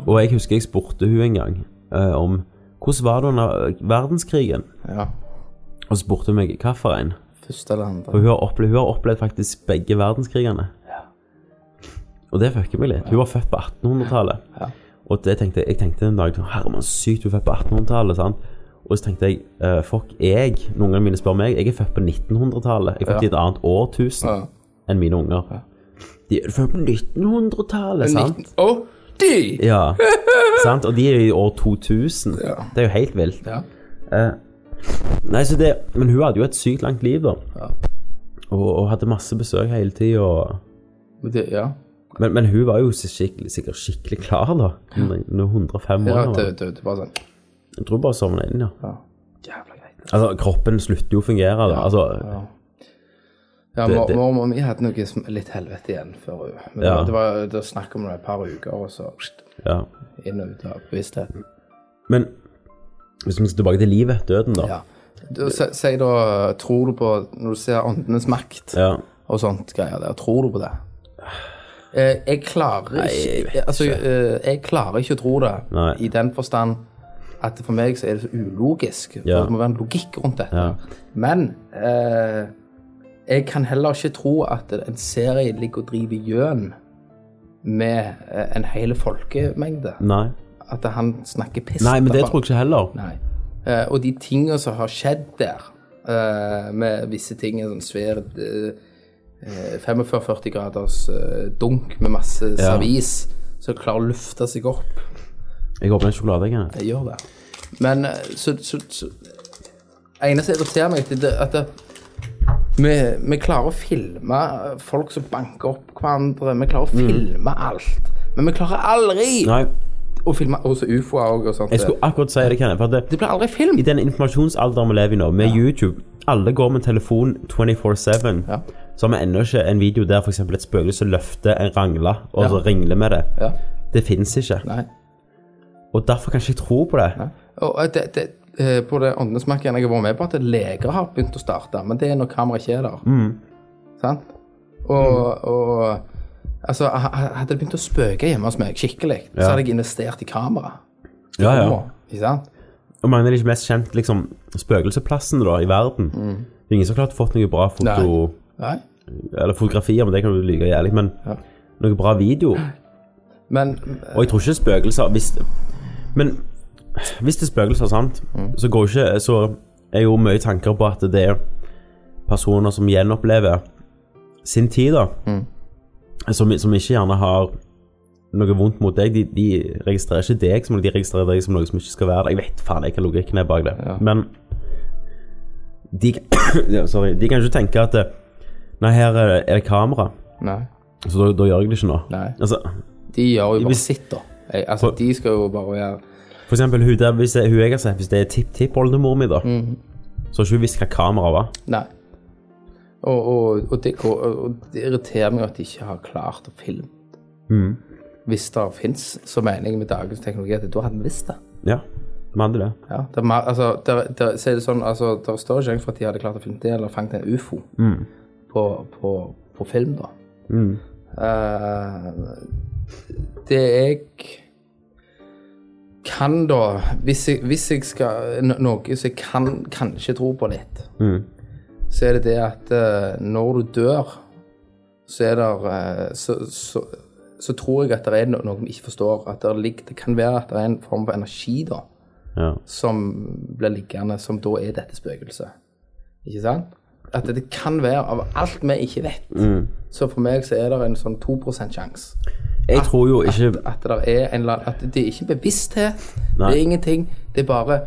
Og jeg husker jeg spurte hun en gang eh, om hvordan var det under verdenskrigen. ja. Og så spurte hun meg hvilken. Første eller andre. For hun har, opplevd, hun har opplevd faktisk begge verdenskrigene. Og det fucker meg litt. Hun var født på 1800-tallet. Ja. Og det tenkte jeg, jeg tenkte en dag Herman, sykt, du er født på 1800-tallet. sant? Og så tenkte jeg uh, fuck, jeg Noen av mine spør meg. Jeg er født på 1900-tallet. Jeg er født i et annet årtusen Ja. enn mine unger. De er født på 1900-tallet, sant? 19 Oh. de! Ja. sant? Og de er i år 2000. Ja. Det er jo helt vilt. Ja. Eh, nei, så det Men hun hadde jo et sykt langt liv, da. Ja. Og, og hadde masse besøk hele tida. Og... Ja. Men, men hun var jo skikkelig, sikkert skikkelig klar, da. Hun er 105 år. ja det, det, det sånn Jeg tror bare sovna inn, ja. ja. Jævla greit. Altså, kroppen slutter jo å fungere, da. Altså, Ja, ja mormor mi hadde noe litt helvete igjen før hun Men Ja. det var, det var snakk om det et par uker, og så ja. inn og ut av bevisstheten. Men hvis vi skal tilbake til livet, døden, da. Ja. Du, da, tror du på Når du ser åndenes makt Ja. og sånt greier der, tror du på det? Eh, jeg klarer ikke Altså, eh, jeg klarer ikke å tro det, Nei. i den forstand at for meg så er det så ulogisk. Ja. det må være en logikk rundt dette. Ja. Men eh, jeg kan heller ikke tro at en serie ligger og driver gjøn med eh, en hel folkemengde. Nei. At han snakker piss. Nei, men det tror jeg ikke heller. Nei. Eh, og de tingene som har skjedd der, eh, med visse ting, en sånn svær eh, eh, 45-40 graders eh, dunk med masse Ja. servis, som klarer å lufte seg opp. Jeg åpner en sjokolade, jeg. Jeg gjør det. Men eh, så, så, så eneste irriterer meg, det er at det, vi, vi klarer å filme folk som banker opp hverandre. Vi klarer å filme alt. Men vi klarer aldri Nei, å filme også ufoer og, og sånt. jeg skulle akkurat si det, Kenneth. Det, Det blir aldri film. i den informasjonsalderen vi lever i nå, med YouTube Alle går med telefon 24-7. Ja. Så har vi ennå ikke en video der f.eks. et spøkelse løfter en rangle og Ja. så ringler med det. Ja. Det fins ikke. Nei. Og derfor kan jeg ikke tro på det. Og eh, det, det, eh, på det åndesmerket jeg har vært med på, at leger har begynt å starte, men det er når kameraet ikke er der. Sant? Og, og Altså, ha- ha- hadde det begynt å spøke hjemme hos meg skikkelig, Ja. så hadde jeg investert i kamera. Ja, ja. Nå, Ikke sant? Og mange av de mest kjent liksom, spøkelsesplassene i verden. Det er ingen som har klart fått noe bra foto, Nei. Eller fotografier, men det kan du like jævlig, men Ja. noe bra video. Men Og jeg tror ikke spøkelser hvis, Men hvis det er spøkelser, sant, så, går ikke, så er jo mye tanker på at det er personer som gjenopplever sin tid, da. Som, som ikke gjerne har noe vondt mot deg. De, de registrerer ikke deg som de registrerer deg som noe som ikke skal være der. Jeg vet faen ikke hva logikken er bak det. Ja. Men de, sorry, de kan ikke tenke at Nei, her er er det kamera, Nei. så da, da gjør jeg det ikke nå. Nei. Altså, De gjør jo bare Hvis- sitt, da. Jeg, altså, de skal jo bare være For eksempel hun der, hvis jeg, hun jeg har sett, hvis det er tipp-tipp-oldemor mi, da, så har ikke hun visst hva kamera var. Nei. Og, og, og, det går, og det irriterer meg at de ikke har klart å filme. Hvis det fins så mener jeg med dagens teknologi at da hadde vi visst det. Ja, de hadde det. Ja, det er mer, altså, det, det, så er det sånn, altså, det er større engang for at de hadde klart å filme det, eller fanget en ufo på, på, på film, da. Eh, det jeg kan da, hvis jeg, hvis jeg skal, noe som jeg kan kanskje tro på litt, så er det det at uh, når du dør, så er det, uh, så, så, så tror jeg at det er noe vi ikke forstår, at det, ligger, det kan være at det er en form for energi da, Ja. som blir liggende, som da er dette spøkelset. Ikke sant? At det, kan være, av alt vi ikke vet, så for meg så er det en sånn 2% sjanse. Jeg tror jo ikke At det er en at det er ikke bevissthet, Nei. det er ingenting, det er bare,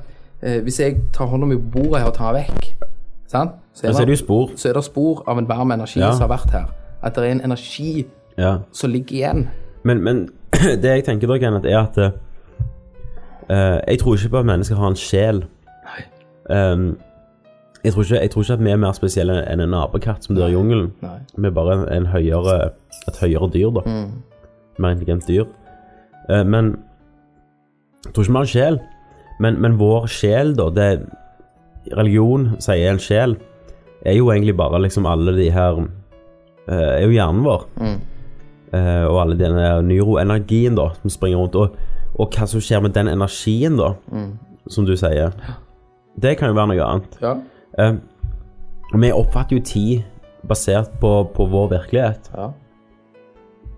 eh, hvis jeg tar hånda mi på bordet her og tar vekk, sant? Så Men så er det spor. så er det spor av en varm energi Ja. som har vært her. At det er en energi Ja. som ligger igjen. Men, men det jeg tenker da, Kenneth, er at uh, jeg tror ikke på at mennesker har en sjel. Um, jeg, tror ikke, jeg tror ikke at vi er mer spesielle enn en apekatt som dør i jungelen. Vi er bare en høyere, et høyere dyr, da. Mer intelligent dyr. Uh, men jeg tror ikke vi har en sjel. Men, men vår sjel, da, det religion sier en sjel, er jo egentlig bare liksom alle de her uh, Er jo hjernen vår. Eh, og alle denne neuroenergien da, som springer rundt. Og, og hva som skjer med den energien, da, som du sier. Det kan jo være noe annet. Ja. Eh, vi oppfatter jo tid basert på, på vår virkelighet. Ja.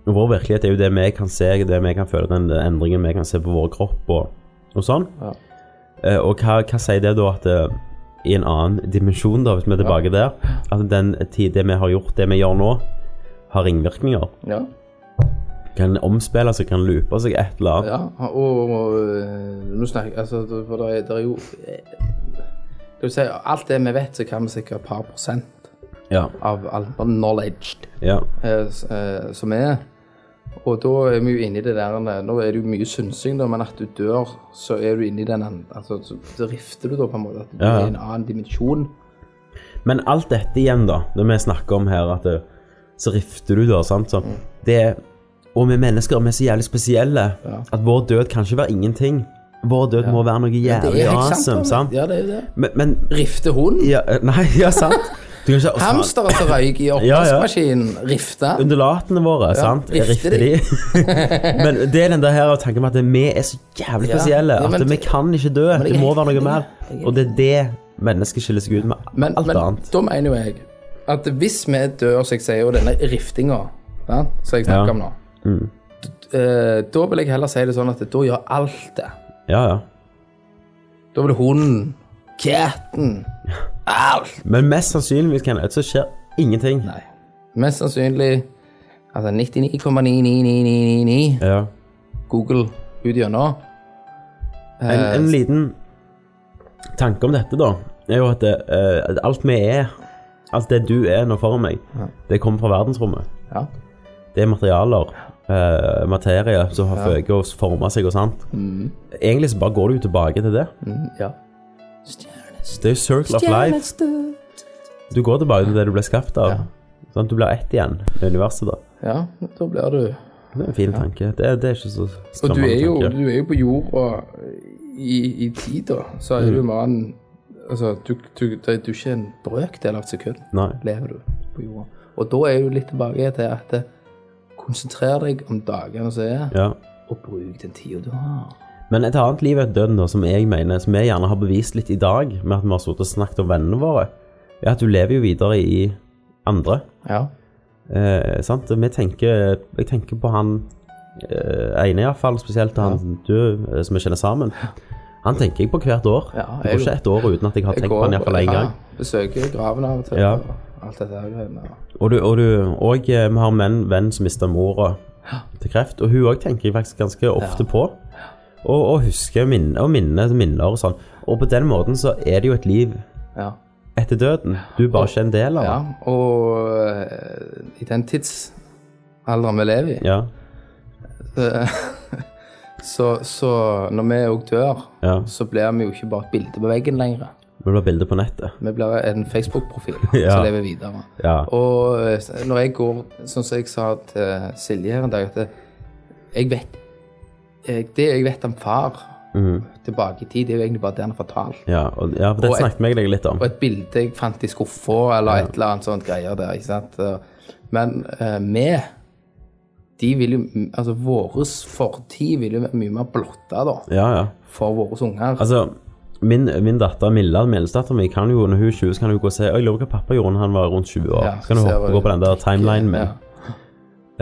Vår virkelighet er jo det vi kan se, det vi kan føle, den endringen vi kan se på vår kropp og, og sånn. Ja. Eh, og hva, hva sier det da at eh, i en annen dimensjon, da, hvis vi er tilbake der, at den tid, det vi har gjort, det vi gjør nå, har ringvirkninger? Ja. Kan omspille seg, kan loope seg et eller annet? Ja, og, og og nå snakker altså, For det er, det er jo eh, Det vil si, alt det vi vet, så kan vi sikkert et par prosent Ja. av all knowledge ja. eh, eh, som er. Og da er vi jo inne i det der Nå er det jo mye synsing, da, men at du dør, så er du inne i den Altså, så, rifter du da på en måte. At du Ja, ja. er i en annen dimensjon. Men alt dette igjen, da, når vi snakker om her, at det, så rifter du da, sant? Så, Mm. det og vi mennesker vi er så jævlig spesielle at vår død kan ikke være ingenting. Vår død må være noe jævlig awesome, sant? Ja, det er jo det. Men, men Rifte hund? ja, eh, Nei, ja, sant? Ikke, Hamstere som røyk i ja. ja. Rifte. Undulatene våre, sant? rifter Rifter de? men det er den der her å tenke på at vi er så jævlig spesielle ja, men at vi kan ikke dø. Det må være noe mer. Er Og det er det mennesket skiller seg ut med Men, alt men annet. da mener jo jeg at hvis vi dør, som jeg sier, og denne riftinga ja, som jeg snakker Ja. om nå d- eh, Da vil jeg heller si det sånn at da gjør alt det. Ja, ja. Da blir hunden, katten Alt. Men mest sannsynligvis Kenneth, så skjer ingenting. Nei. Mest sannsynlig altså 99,99999 Ja. Google ut gjennom. En, Eh, en liten tanke om dette, da, er jo at, det, eh, alt vi er, alt det du er nå foran meg, det kommer fra verdensrommet. Ja. Det er materialer, eh, materie, som har føket og forma seg og sånt. Egentlig så bare går du jo tilbake til det. ja. Det er jo circle of life. Du går tilbake til det du ble skapt av. Ja. Sant? Du blir ett igjen med universet, da. ja, da blir du Det er en fin tanke. Det, det er ikke så Og du er jo, du er jo på jorda i, i tida. Så er du mannen Altså, du, du, du, du er ikke en brøkdel av et sekund Nei. lever du på jorda. Og da er du litt tilbake til at det, konsentrer deg om dagene som er, Ja. og bruk den tida du har. Men et annet liv er et da, som jeg mener, som jeg gjerne har bevist litt i dag, med at vi har sittet og snakket om vennene våre, er at du lever jo videre i andre. Ja. Eh, sant? Tenker, jeg tenker på han eh, ene iallfall, spesielt han du, eh, som vi kjenner sammen. Han tenker jeg på hvert år. Ja, det jeg- går ikke et år uten at jeg har Jeg tenkt på han iallfall én gang. besøker graven av og til. Ja. Alt dette her greiene. Og, du, og, du, og eh, vi har en venn som mista mora til kreft, og hun òg tenker jeg faktisk ganske ofte på. Og, og husker minner og minner, minner og sånn. Og på den måten så er det jo et liv Ja. etter døden. Du er bare ikke en del av det. ja. Og eh, i den tidsalderen vi lever i, Ja. så, så når vi òg dør, ja. så blir vi jo ikke bare et bilde på veggen lenger. Det blir bilder på nettet. Vi blir en Facebook-profil Ja. som lever videre. Ja. Og eh, når jeg går, sånn som jeg sa til Silje her en dag, at jeg vet jeg, Det jeg vet om far tilbake i tid, det er jo egentlig bare det han har fortalt. Ja, og, ja, for det Og snakket vi egentlig litt om. Og et bilde jeg fant i skuffa, eller et eller annet sånt greier der, ikke sant. Men eh, vi, de vil jo Altså vår fortid vil jo være mye mer blotta, da, Ja, ja. for våre unger. Altså, min, min datter Milla, minstedatteren min, kan jo, når hun er 20, så kan hun gå og se «Å, Jeg lurer på hva pappa gjorde da han var rundt 20 år. Ja, så kan hun hoppe gå på den der timelinen min. Ja.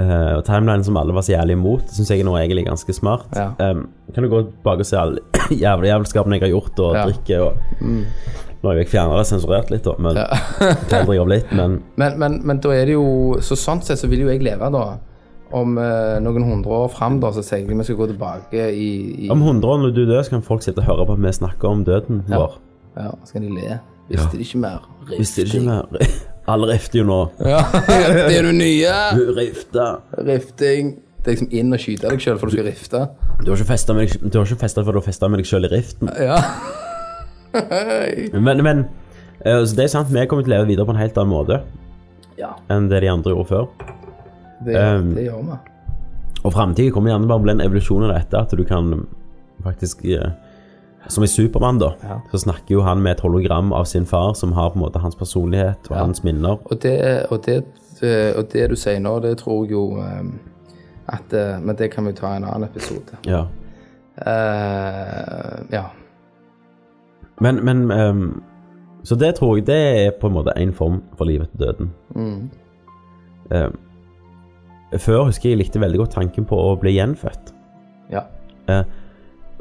Uh, timelinen som alle var så jævlig imot, syns jeg er noe egentlig ganske smart. Ja. Um, kan du gå tilbake og se alle jævla jævelskapene jeg har gjort, og Ja. Mm. drikke og Nå har jeg fjerna det sensurert litt, da. Men Men, men, men da er det jo Så sånn sett så vil jo jeg leve, da. Om eh, noen hundre år fram, da, så sier jeg vi skal gå tilbake i, i om 100 år når du dør, så kan folk sitte og høre på at vi snakker om døden Ja. vår. Ja, så kan de le. Visste de ikke mer? Visste de ikke mer Alle rifter jo nå. Ja, det er det nye! Rifta. Rifting. Det er liksom inn og skyte deg sjøl for du skal rifte. Du har ikke festa med deg Du du har festa med deg sjøl i riften. Ja. Men, men eh, altså, det er sant, vi kommer til å leve videre på en helt annen måte ja. enn det de andre gjorde før. Det, Um, det gjør vi. Og framtida kommer gjerne bare å bli en evolusjon av dette, at du kan faktisk eh, Som i Supermann, da, Ja. så snakker jo han med et hologram av sin far, som har på en måte hans personlighet og Ja. hans minner. Og det, og, det, eh, og det du sier nå, det tror jeg jo eh, at eh, Men det kan vi ta i en annen episode. Ja. Uh, ja. Men, men um, Så det tror jeg det er på en måte en form for livet etter døden. Mm. Ehm, før husker jeg jeg likte veldig godt tanken på å bli gjenfødt. ja. Eh,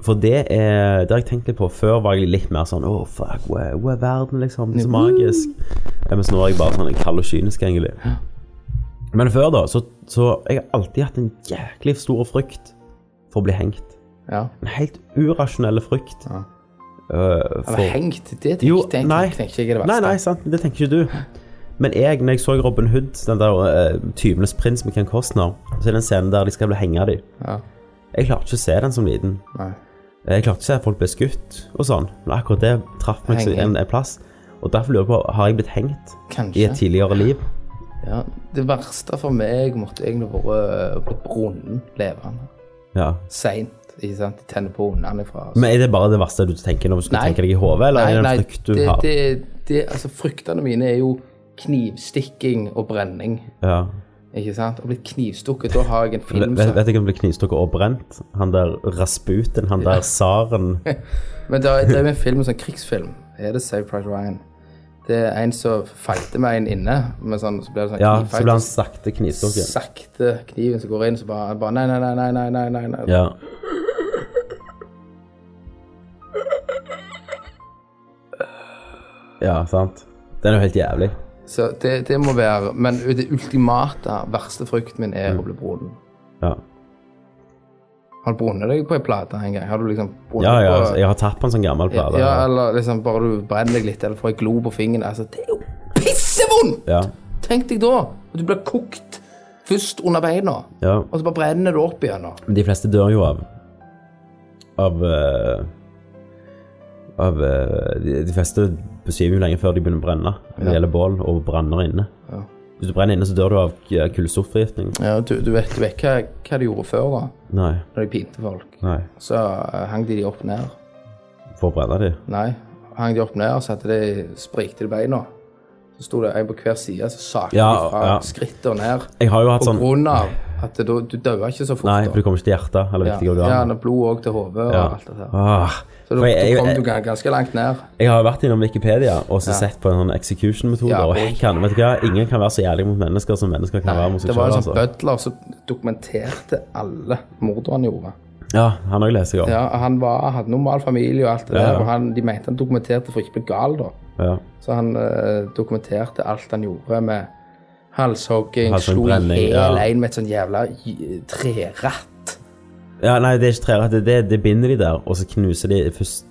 For det er Det har jeg tenkt litt på. Før var jeg litt mer sånn Å, fuck, hvor er, hvor er verden, liksom? Det er så magisk. Eh, Mens nå er jeg bare sånn kald og kynisk, egentlig. Men før, da, så, så jeg har alltid hatt en jæklig stor frykt for å bli hengt. ja. En helt urasjonell frykt. Ja. Uh, for... hengt, det tenkte, Jo, ikke, tenkte tenker jeg det Nei, nei, sant, det tenker ikke du. Men jeg, når jeg så Robin Hood, den der uh, tyvenes prins med Ken Costner, så er det en scene der de skal bli hengt av dem. Ja. Jeg klarte ikke å se den som liten. Nei. Jeg klarte ikke å se at folk ble skutt og sånn. Men akkurat det traff meg så en, en plass. Og derfor lurer jeg på, har jeg blitt hengt i et tidligere liv? Ja. Det verste for meg måtte egentlig vært på brunnen levende. Ja. Seint. Ikke sant? De tenner på ungene fra Men er det bare det verste du tenker når du skal Nei. tenke deg i hodet, Nei, nei det? Det, det, altså, fryktene mine er jo knivstikking og brenning. Ja. Ikke sant? Og blitt knivstukket, da har jeg en film vet vet ikke om det blir knivstukket og brent? Han der Rasputen, han der tsaren Men det er, det er en film, en sånn krigsfilm. Er det Save Pride Ryan? Det er en som fighter med en inne, med sånn, så blir det sånn Ja, så blir han sakte knivstukket. Sakte kniven som går inn, så bare, bare nei, nei, nei, nei, nei, nei, nei. Ja. Ja, sant. Den er jo helt jævlig. Så det, det må være Men det ultimate, verste frykten min er å bli brunnen. Ja. Har du brunnet deg på ei plate en gang? Har du liksom Ja, ja, på altså, jeg har tatt på en sånn gammel plate. ja, eller liksom bare du brenner deg litt, eller får ei glo på fingeren. Altså, det er jo pissevondt! Ja, Tenk deg da at du blir kokt først under beina, ja. og så bare brenner du opp igjen. Da. Men de fleste dør jo av Av eh, Av eh, de, de fleste besvimer jo lenge før de begynner å brenne. Det gjelder bål og branner inne. Ja. Hvis du brenner inne, så dør du av kullstoffforgiftning. Ja, du, du vet, du vet hva, hva de gjorde før, da? Nei. Når de pinte folk. Nei. Så uh, hang de de opp ned. For å brenne de. Nei, hang de opp ned, og så hadde de sprikte de beina. Så sto det en på hver side, så sakte Ja, de fra ja. skrittet og ned. Jeg har jo hatt På sånn grunn av At du, du døde ikke så fort. Nei, for du kommer ikke til hjertet eller viktige ja, organer. Ja, blod òg til hodet og alt det der. Åh, Så du, jeg, jeg, kom du ga- ganske langt ned. jeg har jo vært innom Wikipedia og så Ja. sett på en sånn execution-metode, Ja, og jeg kan, vet du hva, ingen kan være så jævlig mot mennesker som mennesker kan være mot seg Det var en selv, sånn altså. butler som dokumenterte alle mordene han gjorde. Ja, han har leser jeg om. Ja, Han var, hadde normal familie og alt det der, og han, de mente han dokumenterte for ikke å bli gal, da. Ja. Så han eh, dokumenterte alt han gjorde med halshogging, slo i hjel en med et sånn jævla treratt. Ja, nei, det er ikke trerett. Det, det, det binder de der, og så knuser de først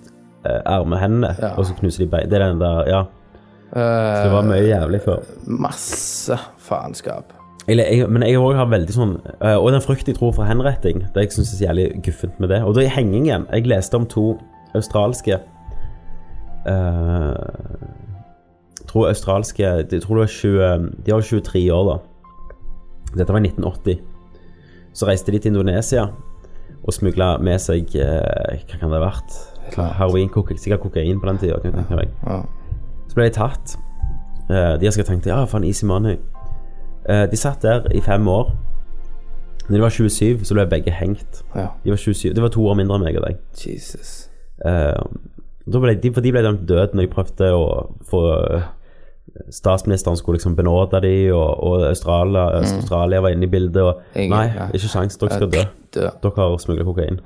eh, armehendene, Ja. og så knuser de bein. Det er den der, ja. Så det var mye jævlig før. Masse faenskap. Eller, jeg, men jeg òg har veldig sånn eh, Og den frykt jeg tror for henretting, det jeg syns er så jævlig guffent med det. Og da i hengingen Jeg leste om to australske eh, tror australske Jeg tror det var 20, De var 23 år, da. Dette var i 1980. Så reiste de til Indonesia og smugla med seg eh, Hva kan det ha vært? Heroin, kokain, sikkert kokain på den tida. Kan jeg tenke meg. Ja. Så ble de tatt. Eh, de sikkert tenkt ja, faen, easy money. Eh, de satt der i fem år. Når de var 27, så ble begge hengt. ja. De var 27, Det var to år mindre enn meg og deg. Jesus. Eh, da ble de, for de ble dømt død når de prøvde å få Statsministeren skulle liksom benåde de, og, og Australia, Australia var inne i bildet. Og, Mm. Ingen- nei, ja. ikke sjans, dere skal dø. dø. Dere har smugla kokain.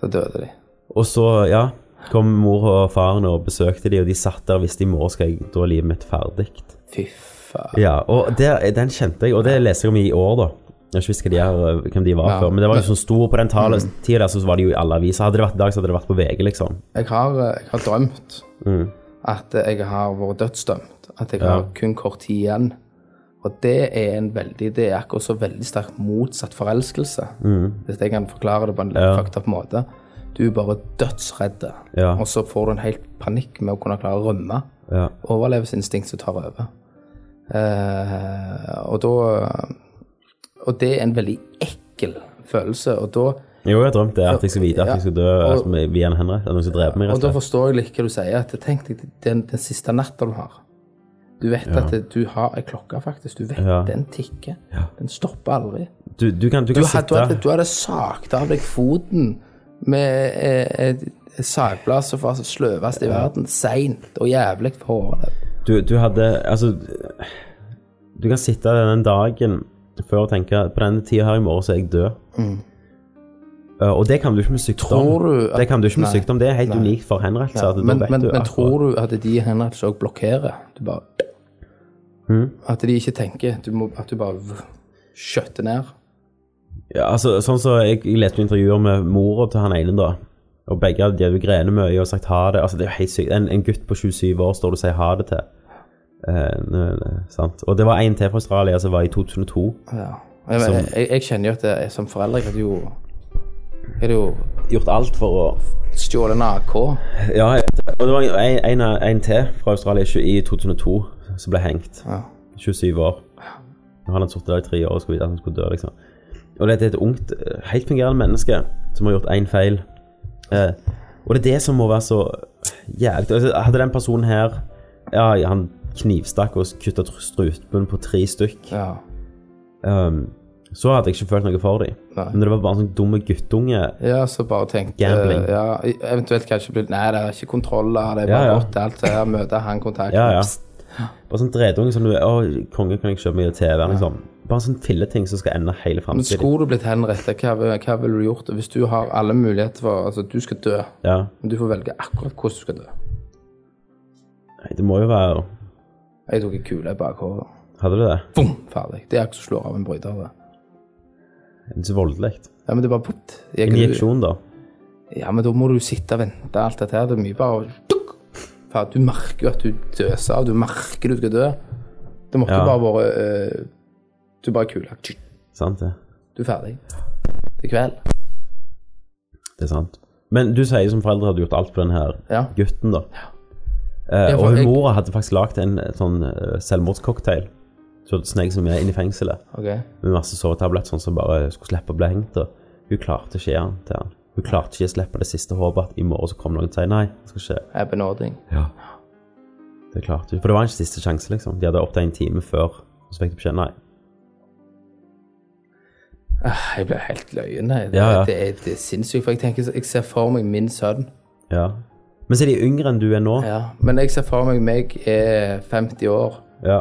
Så døde de. Og så, ja, kom mor og faren og besøkte de, og de satt der hvis de må, skal jeg, da er livet mitt ferdig. Fy faen. Ja, og det, den kjente jeg, og det leser jeg om i år, da. Jeg har ikke visst de er, hvem de var Ja. før, men det var jo sånn stor på den tale, tida der, så var de jo i alle aviser. Hadde det vært i dag, så hadde det vært på VG, liksom. Jeg har, eh, jeg har drømt Mm. At jeg har vært dødsdømt. At jeg Ja. har kun kort tid igjen. Og det er en veldig Det er akkurat så veldig sterkt motsatt forelskelse. Hvis jeg kan forklare det på en litt Mm. Ja. fucked up måte. Du er bare dødsredd, Ja. og så får du en helt panikk med å kunne klare å rømme. Ja. Overlevelsesinstinktet tar over. Eh, og da Og det er en veldig ekkel følelse, og da Jo, jeg drømte det, at jeg skulle vite at jeg skulle dø altså, via en henrett. Noen som dreper meg, Og da og slett. forstår jeg litt hva du sier. At Tenk deg den, den siste natta du har. Du vet Ja. at du har ei klokke, faktisk. Du vet Ja. den tikker. Den stopper aldri. Du, du kan, du kan du, hadde, sitte du hadde sagt av deg foten med eh, et, et sagblad som var sløvest i verden, seint og jævlig på håret. du, du hadde Altså, du kan sitte den dagen før og tenke på denne tida her i morgen så er jeg død. Uh, og det kan du ikke med sykdom. Mm. At- det kan du ikke med Nei. sykdom. Det er helt Nei. unikt for henrettelse. Ja, men, men, men akkurat- tror du at de henrettelser òg blokkerer? Du bare Mhm. At de ikke tenker du må, At du bare skjøtter ned? Ja, altså, sånn så jeg, jeg leste intervjuer med mora til han ene, da. Og begge hadde de hadde jo grenet mye og sagt ha det. Altså, det er jo helt sykt. En, en gutt på 27 år står du og sier ha det til. Eh, nø- nø- sant? Og det var en til fra Australia som var i 2002. Ja. Jeg, Som- jeg, jeg, jeg kjenner jo at jeg, som forelder jeg hadde jo Jeg hadde jo Gjort alt for å stjålet en AK. Ja, det. og det var en, en, en til fra Australia i 2002 som ble hengt. Ja. 27 år. Han sittet der i tre år og skulle vite at han skulle dø, liksom. Og det er et ungt, eh, helt fungerende menneske som har gjort én feil. Eh, og det er det som må være så jævlig altså, Hadde den personen her Ja, han knivstakk og kutta strupen på tre stykk, ja. um, så hadde jeg ikke følt noe for dem. Nei. Men det var bare en sånn dumme guttunge Ja, så bare tenkte Gambling. Ja, eventuelt kanskje bli Nei, det er ikke kontroller, det er bare ja. godt alt det her. Møte han kontakten. Ja, ja. Bare sånn dredunge som du Å, konge, kan jeg kjøpe meg TV? Liksom. Bare sånn filleting som skal ende hele framtiden. skulle du blitt henrettet, hva, hva ville du gjort? Hvis du har alle muligheter for Altså, du skal dø, Ja. men du får velge akkurat hvordan du skal dø. Nei, det må jo være Jeg tok en kule i bakhodet. Hadde du det? Boom! Ferdig. Det er ikke som slår av en bryter. det. Det er så voldelig. Ja, men det er bare putt. Injeksjon, da? Ja, men da må du sitte og vente alt dette her. Det er mye bare tuk! Du merker jo at du døser av. Du merker du skal dø. Det måtte Ja. bare vært eh, Du bare kula. Sant det? Du er ferdig. Det er kveld. Det er sant. Men du sier som foreldre hadde gjort alt på den her Ja. gutten, da. Ja, for og hun jeg- mora hadde faktisk lagd en eh, sånn selvmordscocktail. Så det snek seg med inn i fengselet. Ok. Med masse sovetabletter sånn som bare skulle slippe å bli hengt. Og hun klarte ikke å til han. Hun klarte ikke å slippe det siste håpet at i morgen så kommer noen og sier nei. det skal skje. Jeg er benådning. Ja. Det klarte hun. For det var ikke siste sjanse, liksom. De hadde opptatt en time før, og så fikk de beskjed nei. Ah, Jeg blir helt løyen. Det, Ja, ja. det, er, det er sinnssykt. For jeg tenker, jeg ser for meg min sønn. Ja. Men så er de yngre enn du er nå. Ja. Men jeg ser for meg meg er 50 år, Ja.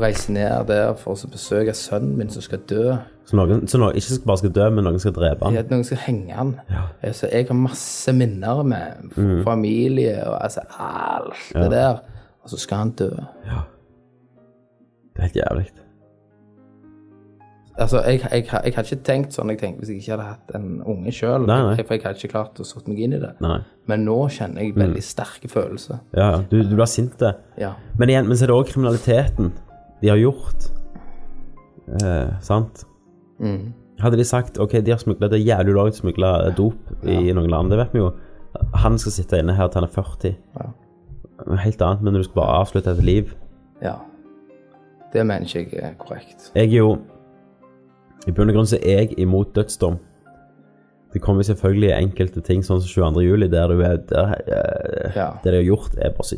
Reiser ned der for å besøke sønnen min som skal dø. Så noen, så noen ikke bare skal dø, men noen skal drepe han. Ja, noen skal henge han. Ja. Så jeg har masse minner med Mm. familie og altså alt det der. Og så skal han dø. Det er helt jævlig. Altså, jeg, jeg, jeg, hadde ikke tenkt sånn jeg tenkte hvis jeg ikke hadde hatt en unge sjøl. For jeg hadde ikke klart å sette meg inn i det. Nei. Men nå kjenner jeg veldig sterke følelser. Ja, ja. Du, du blir sint det. Ja. Men igjen, men så er det òg kriminaliteten de har gjort. Eh, sant? Mm. Hadde de sagt ok, de har smugla det er jævlig ulovlig å smugle dop i noen land, det vet vi jo. Han skal sitte inne her til han er 40. Ja. Helt annet, men du skal bare avslutte et liv. ja. Det mener ikke jeg er korrekt. Jeg er jo I bunn og grunn så er jeg imot dødsdom. Det kommer selvfølgelig enkelte ting, sånn som 22. juli, der du er der, der, Ja. Det de har gjort, er bare så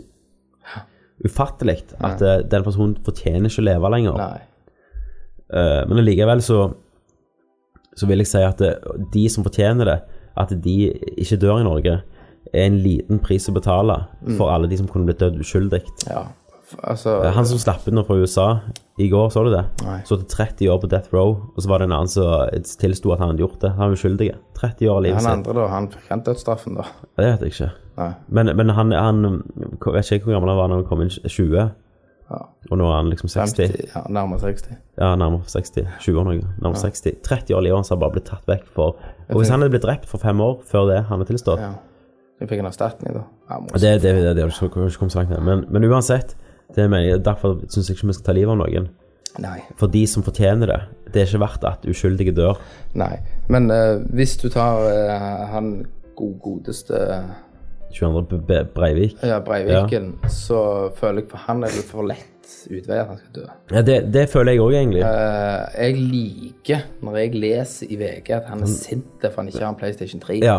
ufattelig. At eh, den personen fortjener ikke å leve lenger. Nei. Eh, men allikevel så så vil jeg si at det, de som fortjener det, at de ikke dør i Norge, er en liten pris å betale for alle de som kunne blitt dødd uskyldig. Ja. Altså Eh, Han som slapp ut nå fra USA i går, så du det? Nei. Så til 30 år på death row, og så var det en annen som tilsto at han hadde gjort det. Han var uskyldig. 30 år av livet Han sitt. andre, da, han fikk han dødsstraffen, da. Det vet jeg ikke. Men, men han, han jeg vet ikke hvor gammel han var da han kom inn, 20? Ja. Og nå er han liksom 60? 50, ja, nærmere 60. Ja, nærmere 60. 20 år noe. Nærmere 60. 30 år i livet hans har bare blitt tatt vekk for Og hvis han hadde blitt drept for fem år før det han er tilstått Ja. Jeg fikk en erstatning, da. Ja, Det, det, det, det har ikke kommet så langt ned. Men, men uansett, det mener jeg, derfor syns jeg ikke vi skal ta livet av noen. Nei. For de som fortjener det. Det er ikke verdt at uskyldige dør. Nei. Men uh, hvis du tar uh, han god, godeste 22. Be- Be- Breivik. ja, Breiviken, så føler jeg for han er det for lett utvei at han skal dø. Ja, det, det føler jeg òg, egentlig. Uh, jeg liker når jeg leser i VG at han er sint for han ikke har en PlayStation 3. Ja.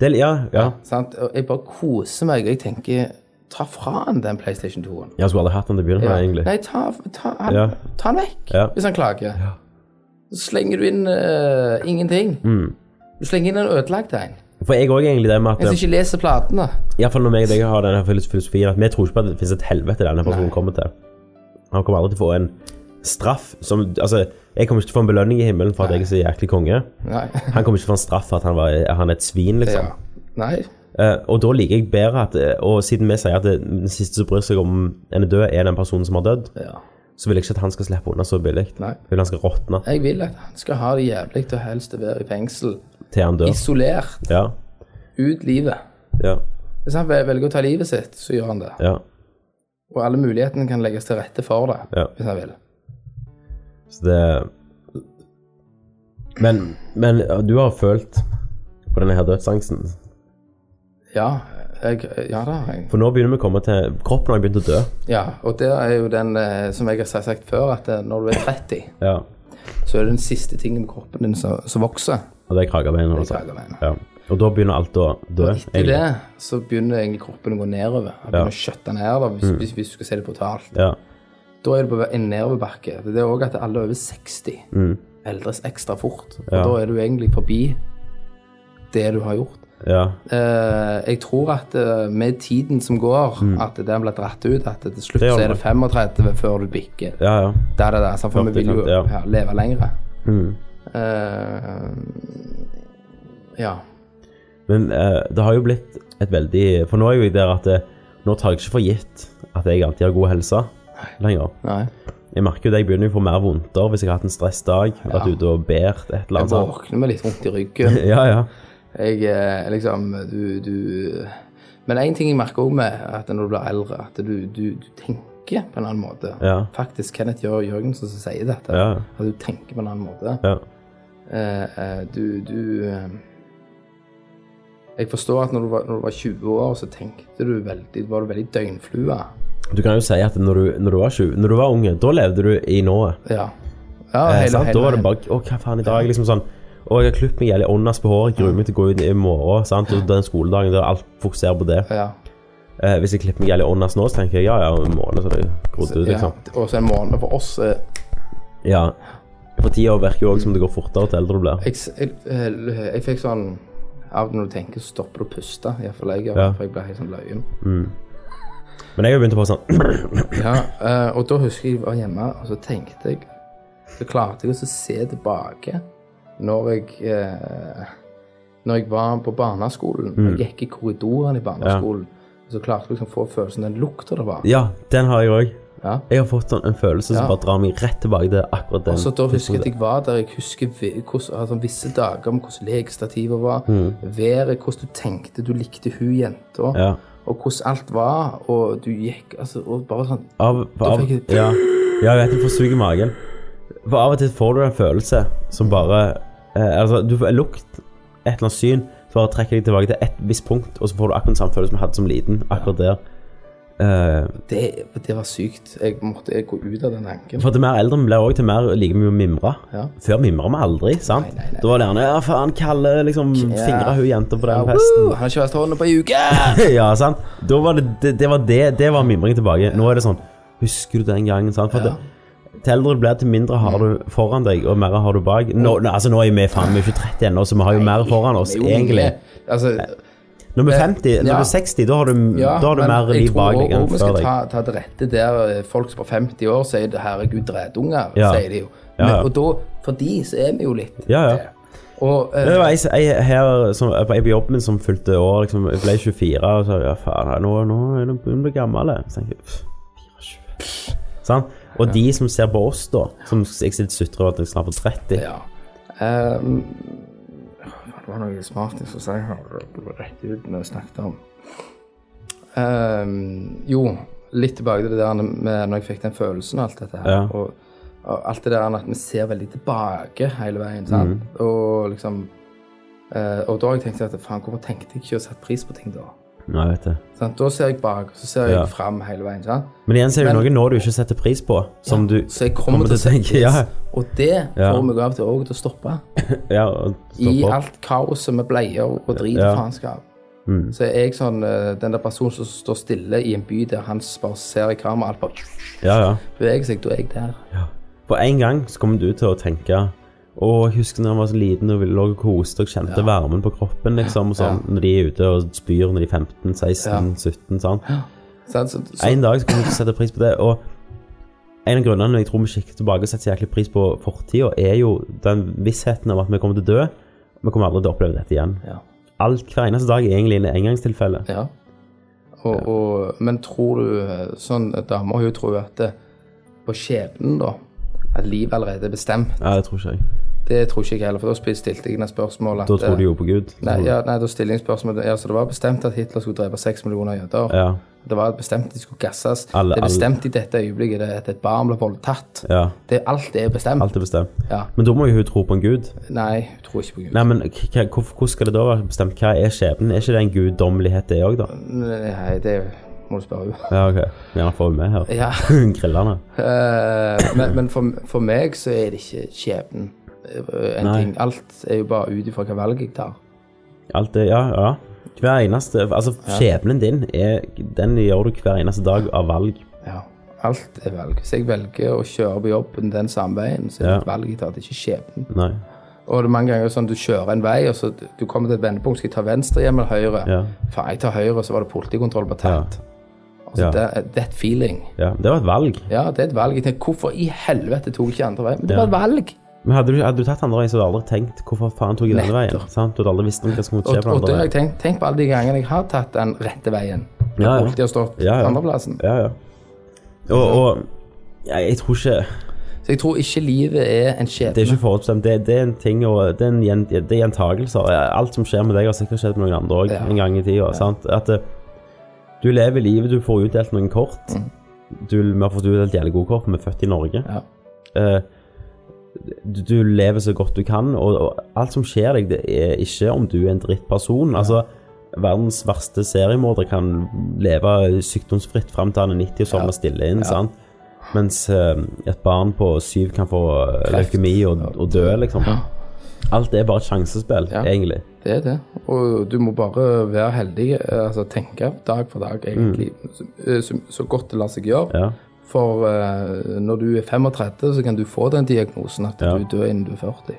Det, ja, ja. Og jeg bare koser meg, og jeg tenker ta fra han den PlayStation 2-en. Ja, skulle aldri hatt den til å begynne med, egentlig. Nei, ta, ta, han, Ja. ta han vekk Ja. hvis han klager. Så slenger du inn uh, ingenting. Mm. Du slenger inn en ødelagt en. For jeg òg egentlig det med at som at ikke leser platene. Iallfall når jeg og deg har denne filosofien at vi tror ikke på at det finnes et helvete denne personen kommer til. Han kommer aldri til å få en straff som Altså, jeg kommer ikke til å få en belønning i himmelen for at jeg er så jæklig konge. Nei. Han kommer ikke til å få en straff for at han, var, han er et svin, liksom. Ja. Nei. Uh, og da liker jeg bedre at eh, Og siden vi sier at det, den siste som bryr seg om en er død, er den personen som har dødd, Ja. så vil jeg ikke at han skal slippe unna så billig. Nei. Jeg vil han skal råtne Jeg vil at han skal ha det jævlig og helst være i fengsel. Til han dør. Isolert. Ja. Ut livet. Ja. Hvis han velger å ta livet sitt, så gjør han det. Ja. Og alle mulighetene kan legges til rette for det, Ja. hvis han vil. Så det Men, men du har følt på denne her dødsangsten. Ja, jeg, ja da jeg. For nå begynner vi å komme til Kroppen har begynt å dø. Ja, og det er jo den, eh, som jeg har sagt før, at eh, når du er 30, Ja. Så er det den siste tingen med kroppen din som, som vokser. Og det er kragebeinet. Altså. Ja. Og da begynner alt å dø. Og Etter egentlig. det så begynner egentlig kroppen å gå nedover. Han begynner å skjøtte ned, da, hvis, hvis, hvis du skal se det brutalt. Ja. Da er det på en nedoverbakke. Det er òg at alle over 60 eldres ekstra fort. Og Ja. da er du egentlig forbi det du har gjort. Ja. Eh, jeg tror at eh, med tiden som går, at den blir dratt ut, at til slutt Det så er det. det 35 før du bikker. Ja, ja. Der er det sant? for vi vil jo 50, ja. ja, leve lenger. Mm. Uh, ja. Men uh, det har jo blitt et veldig For nå er jo jeg der at det, nå tar jeg ikke for gitt at jeg alltid har god helse lenger. Nei. Jeg merker jo det, jeg begynner å få mer vondter hvis jeg har hatt en stressdag. Vært ute og båret et eller annet. Jeg våkner med litt vondt i ryggen. Ja, ja. Jeg eh, liksom Du, du Men én ting jeg merker òg med at når du blir eldre, at du, du, du tenker på en annen måte. Ja. Faktisk Kenneth Jør Jørgensen som sier dette. Ja. At du tenker på en annen måte. ja. Eh, eh, du du eh, Jeg forstår at når du, var, når du var 20 år, så tenkte du veldig Var du veldig døgnflue. Du kan jo si at når du, når du var 20, når du var unge, da levde du i nået. Ja. ja Eh, hele, sant? hele da var det bare Å, hva faen, i dag? Liksom sånn Å, jeg har klippet meg jævlig åndas på håret, gruer meg til å gå ut i morgen. Sant? Og den skoledagen der alt fokuserer på det. Ja. Eh, hvis jeg klipper meg jævlig åndas nå, så tenker jeg ja, ja, en måned så er det grodd ut, liksom. ja. liksom. Og så en måned for oss eh, Ja. For tida virker jo òg som det går fortere til eldre du blir. Jeg, jeg, jeg, eh, jeg fikk sånn Av og når du tenker, så stopper du å puste. Iallfall jeg gjør, Ja. for jeg ble helt sånn løyen. Men jeg har begynt å få sånn Ja, eh, og da husker jeg jeg var hjemme, og så tenkte jeg Så klarte jeg å se tilbake når jeg eh, Når jeg var på barneskolen. Mm. Jeg gikk i korridoren i barneskolen. Så klarte jeg liksom å få følelsen den lukta det var. Ja, den har jeg òg. Ja. Jeg har fått sånn en følelse som Ja. bare drar meg rett tilbake til akkurat den. Og så da husker jeg at jeg var der. Jeg husker hvordan, altså, visse dager om hvordan lekestativet var. Mm. Været, hvordan du tenkte du likte hun jenta. Ja. Og hvordan alt var. Og du gikk altså, og bare sånn Av, av, jeg- ja, ja, jeg vet du får sug i magen. For av og til får du en følelse som bare eh, Altså, du får en lukt, et eller annet syn, så bare trekker deg tilbake til et visst punkt, og så får du akkurat den samme følelse som du hadde som liten. Akkurat der. Eh, Det, det var sykt. Jeg måtte gå ut av den anken. for til mer eldre vi blir òg, til mer liker vi å mimre. Ja. Før mimra vi aldri, sant? Nei, nei, nei. Da var det gjerne Ja, faen, Kalle liksom fingra hun jenta på den Ja, festen. woo, han har ikke vært hånda på ei uke! ja, sant? Da var det, det, det var det, det var mimring tilbake. Nå er det sånn Husker du den gangen? Sant? For Ja. det, til eldre du blir, til mindre har du foran deg, og mer har du bak. Nå, nå, altså, nå er vi faen, vi er ikke 30 ennå, så vi har jo mer foran oss, egentlig. Altså, Når vi er 50, når Ja. er 60, da har du, ja, da har du mer jeg liv tror bak deg enn vi skal ta, ta det rette der eh, folk som er 50 år sier det, 'herregud, dredunger', Ja. sier de jo. Men, og da, for de, så er vi jo litt Ja, ja. Og uh, Det var ei, her som, jeg på jobben min som fulgte år, liksom, jeg ble 24, og sa ja, faen, nå, nå er nå begynner å bli gammel. jeg. Så tenkte jeg, pff, 24. Sant? Og de som ser på oss, da, som jeg sitter sutrer over at jeg snart er 30 Ja. Um, det var noe smart jeg skulle si her, rett ut når vi snakket om. Um, jo, litt tilbake til det der med når jeg fikk den følelsen og alt dette her. Ja. Og, og alt det der at vi ser veldig tilbake hele veien, sant? Mm. Og liksom eh, Og da har jeg tenkt at faen, hvorfor tenkte jeg ikke å sette pris på ting da? Nei, vet det. Sant? Da ser jeg bak, så ser jeg Ja. fram hele veien. sant? Men igjen så er det Men- noe nå du ikke setter pris på, som du Så jeg kommer, til å sette pris. Ja, Og det Ja. får meg av til òg til å stoppe. ja og I stoppe opp. alt kaoset med bleier og drit Ja. og faenskap. Mm. Så er jeg sånn eh, den der personen som står stille i en by der han bare ser i kamera, alt bare Ja, ja. beveger seg, da er jeg der. På en gang så kommer du til å tenke Å, jeg husker når jeg var så liten og lå og koste og kjente Ja. varmen på kroppen, liksom. Og sånn, Når de er ute og spyr når de er 15, 16, Ja. 17, sant. Så, Så, så, En dag så kommer du til å sette pris på det. Og en av grunnene jeg tror vi kikker tilbake og setter jæklig pris på fortida, er jo den vissheten av at vi kommer til å dø. Vi kommer aldri til å oppleve dette igjen. ja. Alt hver eneste dag er egentlig en engangstilfelle. ja. Og, og, men tror du eh, Sånn damer hun tror jo at det, på skjebnen, da At livet allerede er bestemt. Ja, det tror ikke jeg. Det tror ikke jeg heller, for da stilte jeg inn et spørsmål at Da tror du jo på Gud. Nei, ja, nei, da stiller jeg spørsmål Ja, så det var bestemt at Hitler skulle drepe seks millioner jøder. Ja, Det var bestemt at de skulle gasses. Alle- det er bestemt i dette øyeblikket at et barn ble voldtatt. ja. Det, alt er bestemt. Alt er bestemt. Ja. Men da må jo hun tro på en gud. Nei, hun tror ikke på Gud. Nei, men hvordan skal det da være bestemt? Hva er skjebnen? Er ikke det en guddommelighet, det òg, da? Nei, det må du spørre henne. Ja, ok. Gjerne få henne med her. Ja. Grillene. Uh, men men for, for meg så er det ikke skjebnen eh, en Nei. ting. Alt er jo bare ut ifra hva valg jeg tar. Alt det, ja, ja. Hver eneste Altså, skjebnen din, er, den gjør du hver eneste dag av valg. Ja. Alt er valg. Hvis jeg velger å kjøre på jobben den samme veien, så er det Ja. et valg jeg tar. Det er ikke skjebnen. Nei. Og det er mange ganger sånn du kjører en vei, og så du kommer til et vendepunkt. Skal jeg ta venstre hjem eller høyre? Ja. Faen, jeg tar høyre, så var det politikontroll på tatt. Altså, Ja. det, er- et feeling. Ja, det var et valg. Ja, det er et valg. Jeg tenker, hvorfor i helvete tok jeg ikke andre vei? Men det Ja. var et valg. Men hadde du, hadde du tatt andre veien, så hadde du aldri tenkt hvorfor faen tok jeg denne veien? Sant? Du hadde aldri visst om hva som måtte skje på den andre veien. tenkt, tenk på alle de gangene jeg har tatt den rette veien. Jeg Ja, ja. politiet har stått Ja, ja. andreplassen. Ja, ja. Og, og jeg, jeg tror ikke Så jeg tror ikke livet er en skjebne. Det er ikke forutbestemt. Det, det er en ting, og det er, en, det er gjentagelser. Alt som skjer med deg, har sikkert skjedd med noen andre òg Ja. en gang i tida. At eh, du lever livet, du får utdelt noen kort. Du, vi har fått utdelt jævlig gode kort, vi er født i Norge. Ja. Eh, du, lever så godt du kan, og, og alt som skjer deg, det er ikke om du er en drittperson. Altså, verdens verste seriemorder kan leve sykdomsfritt fram til han er 90 og sovne stille inn. sant? Mens uh, et barn på syv kan få leukemi og, og dø, liksom. Alt er bare et sjansespill, Ja. egentlig. Det er det. Og du må bare være heldig, eh, altså tenke dag for dag, egentlig. Mm. Så, eh, så, så godt det lar seg gjøre. For uh, når du er 35, så kan du få den diagnosen at Ja. du dør innen du er 40.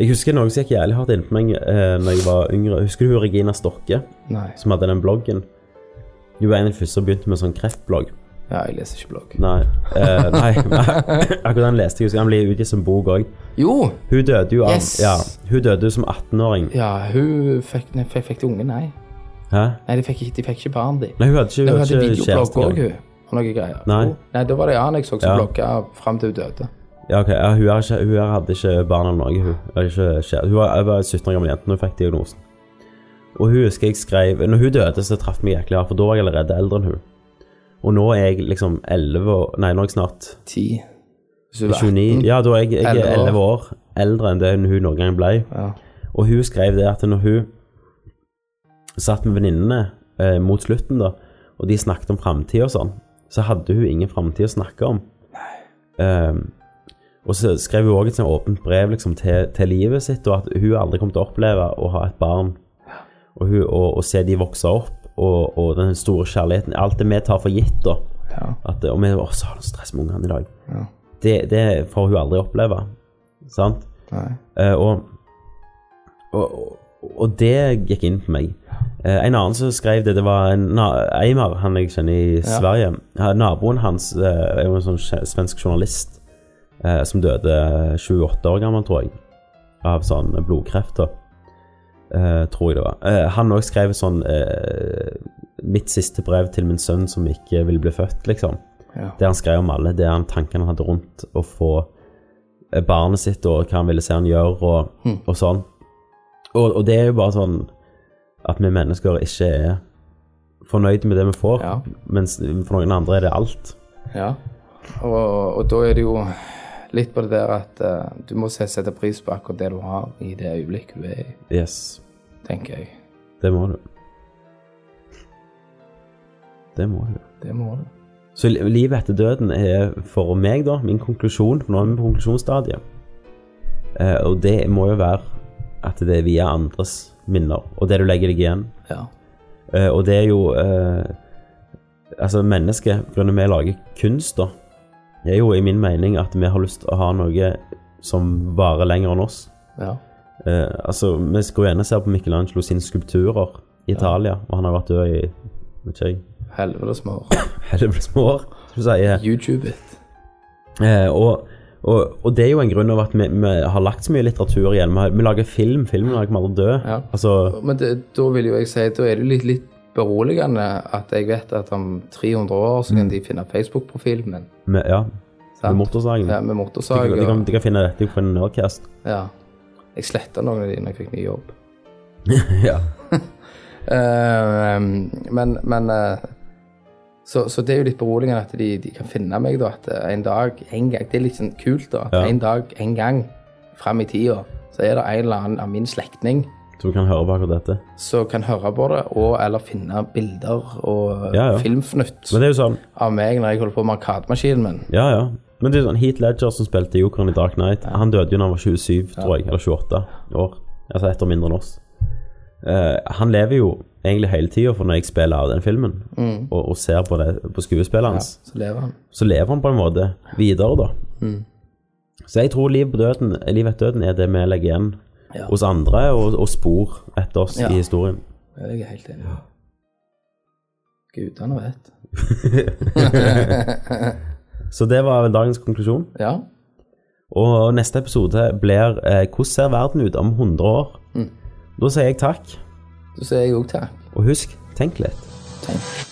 Jeg husker noe som gikk jævlig hardt inn på meg eh, når jeg var yngre. Husker du Regina Stokke, Nei. som hadde den bloggen? Hun var en av de første som begynte med sånn kreftblogg. Ja, jeg leser ikke blogg. Nei, eh, nei akkurat den leste jeg. husker Han ble utgitt som bok òg. Jo! Hun døde jo av Yes. Ja, hun døde som 18-åring. Ja, hun fikk, nei, fikk, fikk de unge, nei. Hæ? Nei, de fikk de fikk ikke barn, de. Nei, hun hadde ikke, Nei, hun hun hadde hadde videoblogg òg, hun. Og noe greier. Nei. Nei, da var det en annen jeg så som Ja. blogga fram til hun døde. Ja, ok. Ja, hun, er ikke, hun er, hadde ikke barn eller noe. Hun, hadde ikke hun var, var 17 år gammel jente når hun fikk diagnosen. Og hun husker jeg skrev Når hun døde, så traff meg jæklig hardt, for da var jeg allerede eldre enn hun. Og nå er jeg liksom 11 år Nei, nå er jeg snart Ti. Hvis du var 29. Ja, da er jeg, jeg er 11 år. eldre enn det hun noen gang ble. Ja. Og hun skrev det at når hun satt med venninnene eh, mot slutten, da, og de snakket om framtida og sånn, så hadde hun ingen framtid å snakke om. Um, og så skrev hun òg et sånt åpent brev liksom, til, til livet sitt, og at hun aldri kom til å oppleve å ha et barn. Og, hun, og, og se de vokse opp, og, og den store kjærligheten. Alt det vi tar for gitt, da. Ja. At, og vi å, så har du stress med ungene i dag. Ja. Det, det får hun aldri oppleve. Sant? Og, og, og det gikk inn på meg. Eh, en annen som skrev det, det var en, Eimar, han jeg kjenner i. Sverige. Ja, naboen hans eh, er jo en sånn svensk journalist eh, som døde 28 år gammel, tror jeg, av sånn blodkreft. Eh, tror jeg det var. Eh, han òg skrev sånn eh, Mitt siste brev til min sønn som ikke vil bli født, liksom. Ja. Det han skrev om alle, det han tankene han hadde rundt å få eh, barnet sitt, og hva han ville se han gjør, og, og sånn. Og, og det er jo bare sånn at vi mennesker ikke er fornøyd med det vi får, Ja. mens for noen andre er det alt. Ja, og, og da er det jo litt på det der at uh, du må sette pris på akkurat det du har i det øyeblikket du er i, Yes, tenker jeg. det må du. Det må du. Det må du. Så livet etter døden er for meg, da, min konklusjon, for nå er vi på konklusjonsstadiet. Uh, og det må jo være at det er via andres minner, og det du legger deg igjen. Ja. Uh, og det er jo uh, Altså, mennesket, grunnen vi lager kunst, da, er jo i min mening at vi har lyst til å ha noe som varer lenger enn oss. Ja. Uh, altså, vi skulle gjerne se på Michelangelo sine skulpturer i Italia, og han har vært død i vet ikke jeg, Helvetes år. helvetes år, som du sier. YouTube it. Og, og, og det er jo en grunn av at vi, vi har lagt så mye litteratur igjen. Vi, har, vi lager film, filmen lager vi aldri død. Ja. Altså, Men det, da vil jo jeg si, da er det litt, litt beroligende at jeg vet at om 300 år så kan de finne Facebook-profilen min. med, ja, sant? med motorsagen. Ja, med de, motorsag. kan- de, kan, de kan finne dette på en Nerdcast. Ja. Jeg sletta noen av de når jeg fikk ny jobb. ja. uh, men men eh, så, så det er jo litt beroligende at de, de kan finne meg, da. At eh, en dag, en gang Det er litt sånn kult, da. Ja. en dag, en gang fram i tida, så er det en eller annen av min slektning som kan høre på akkurat dette. som kan høre på det, og eller finne bilder og Ja, ja. filmfnutt Men det jo sånn av meg når jeg holder på med arkademaskinen min. Ja, ja. Men det er jo sånn Heath Ledger som spilte Jokeren i Dark Knight, han døde jo da han var 27, tror jeg, eller 28 år. Altså ett år mindre enn oss. Uh, han lever jo egentlig hele tida, for når jeg spiller av den filmen, og, og ser på det på skuespillet Ja, hans, så lever han. så lever han på en måte videre, da. Så jeg tror livet på døden, liv etter døden er det vi legger igjen Ja. hos andre, og, og spor etter oss Ja. i historien. Jeg er helt enig. Gudene vet. Så det var vel dagens konklusjon. Ja. Og neste episode blir eh, 'Hvordan ser verden ut om 100 år?' Da sier jeg takk, Så sier jeg òg takk. og husk, tenk litt. Tenk.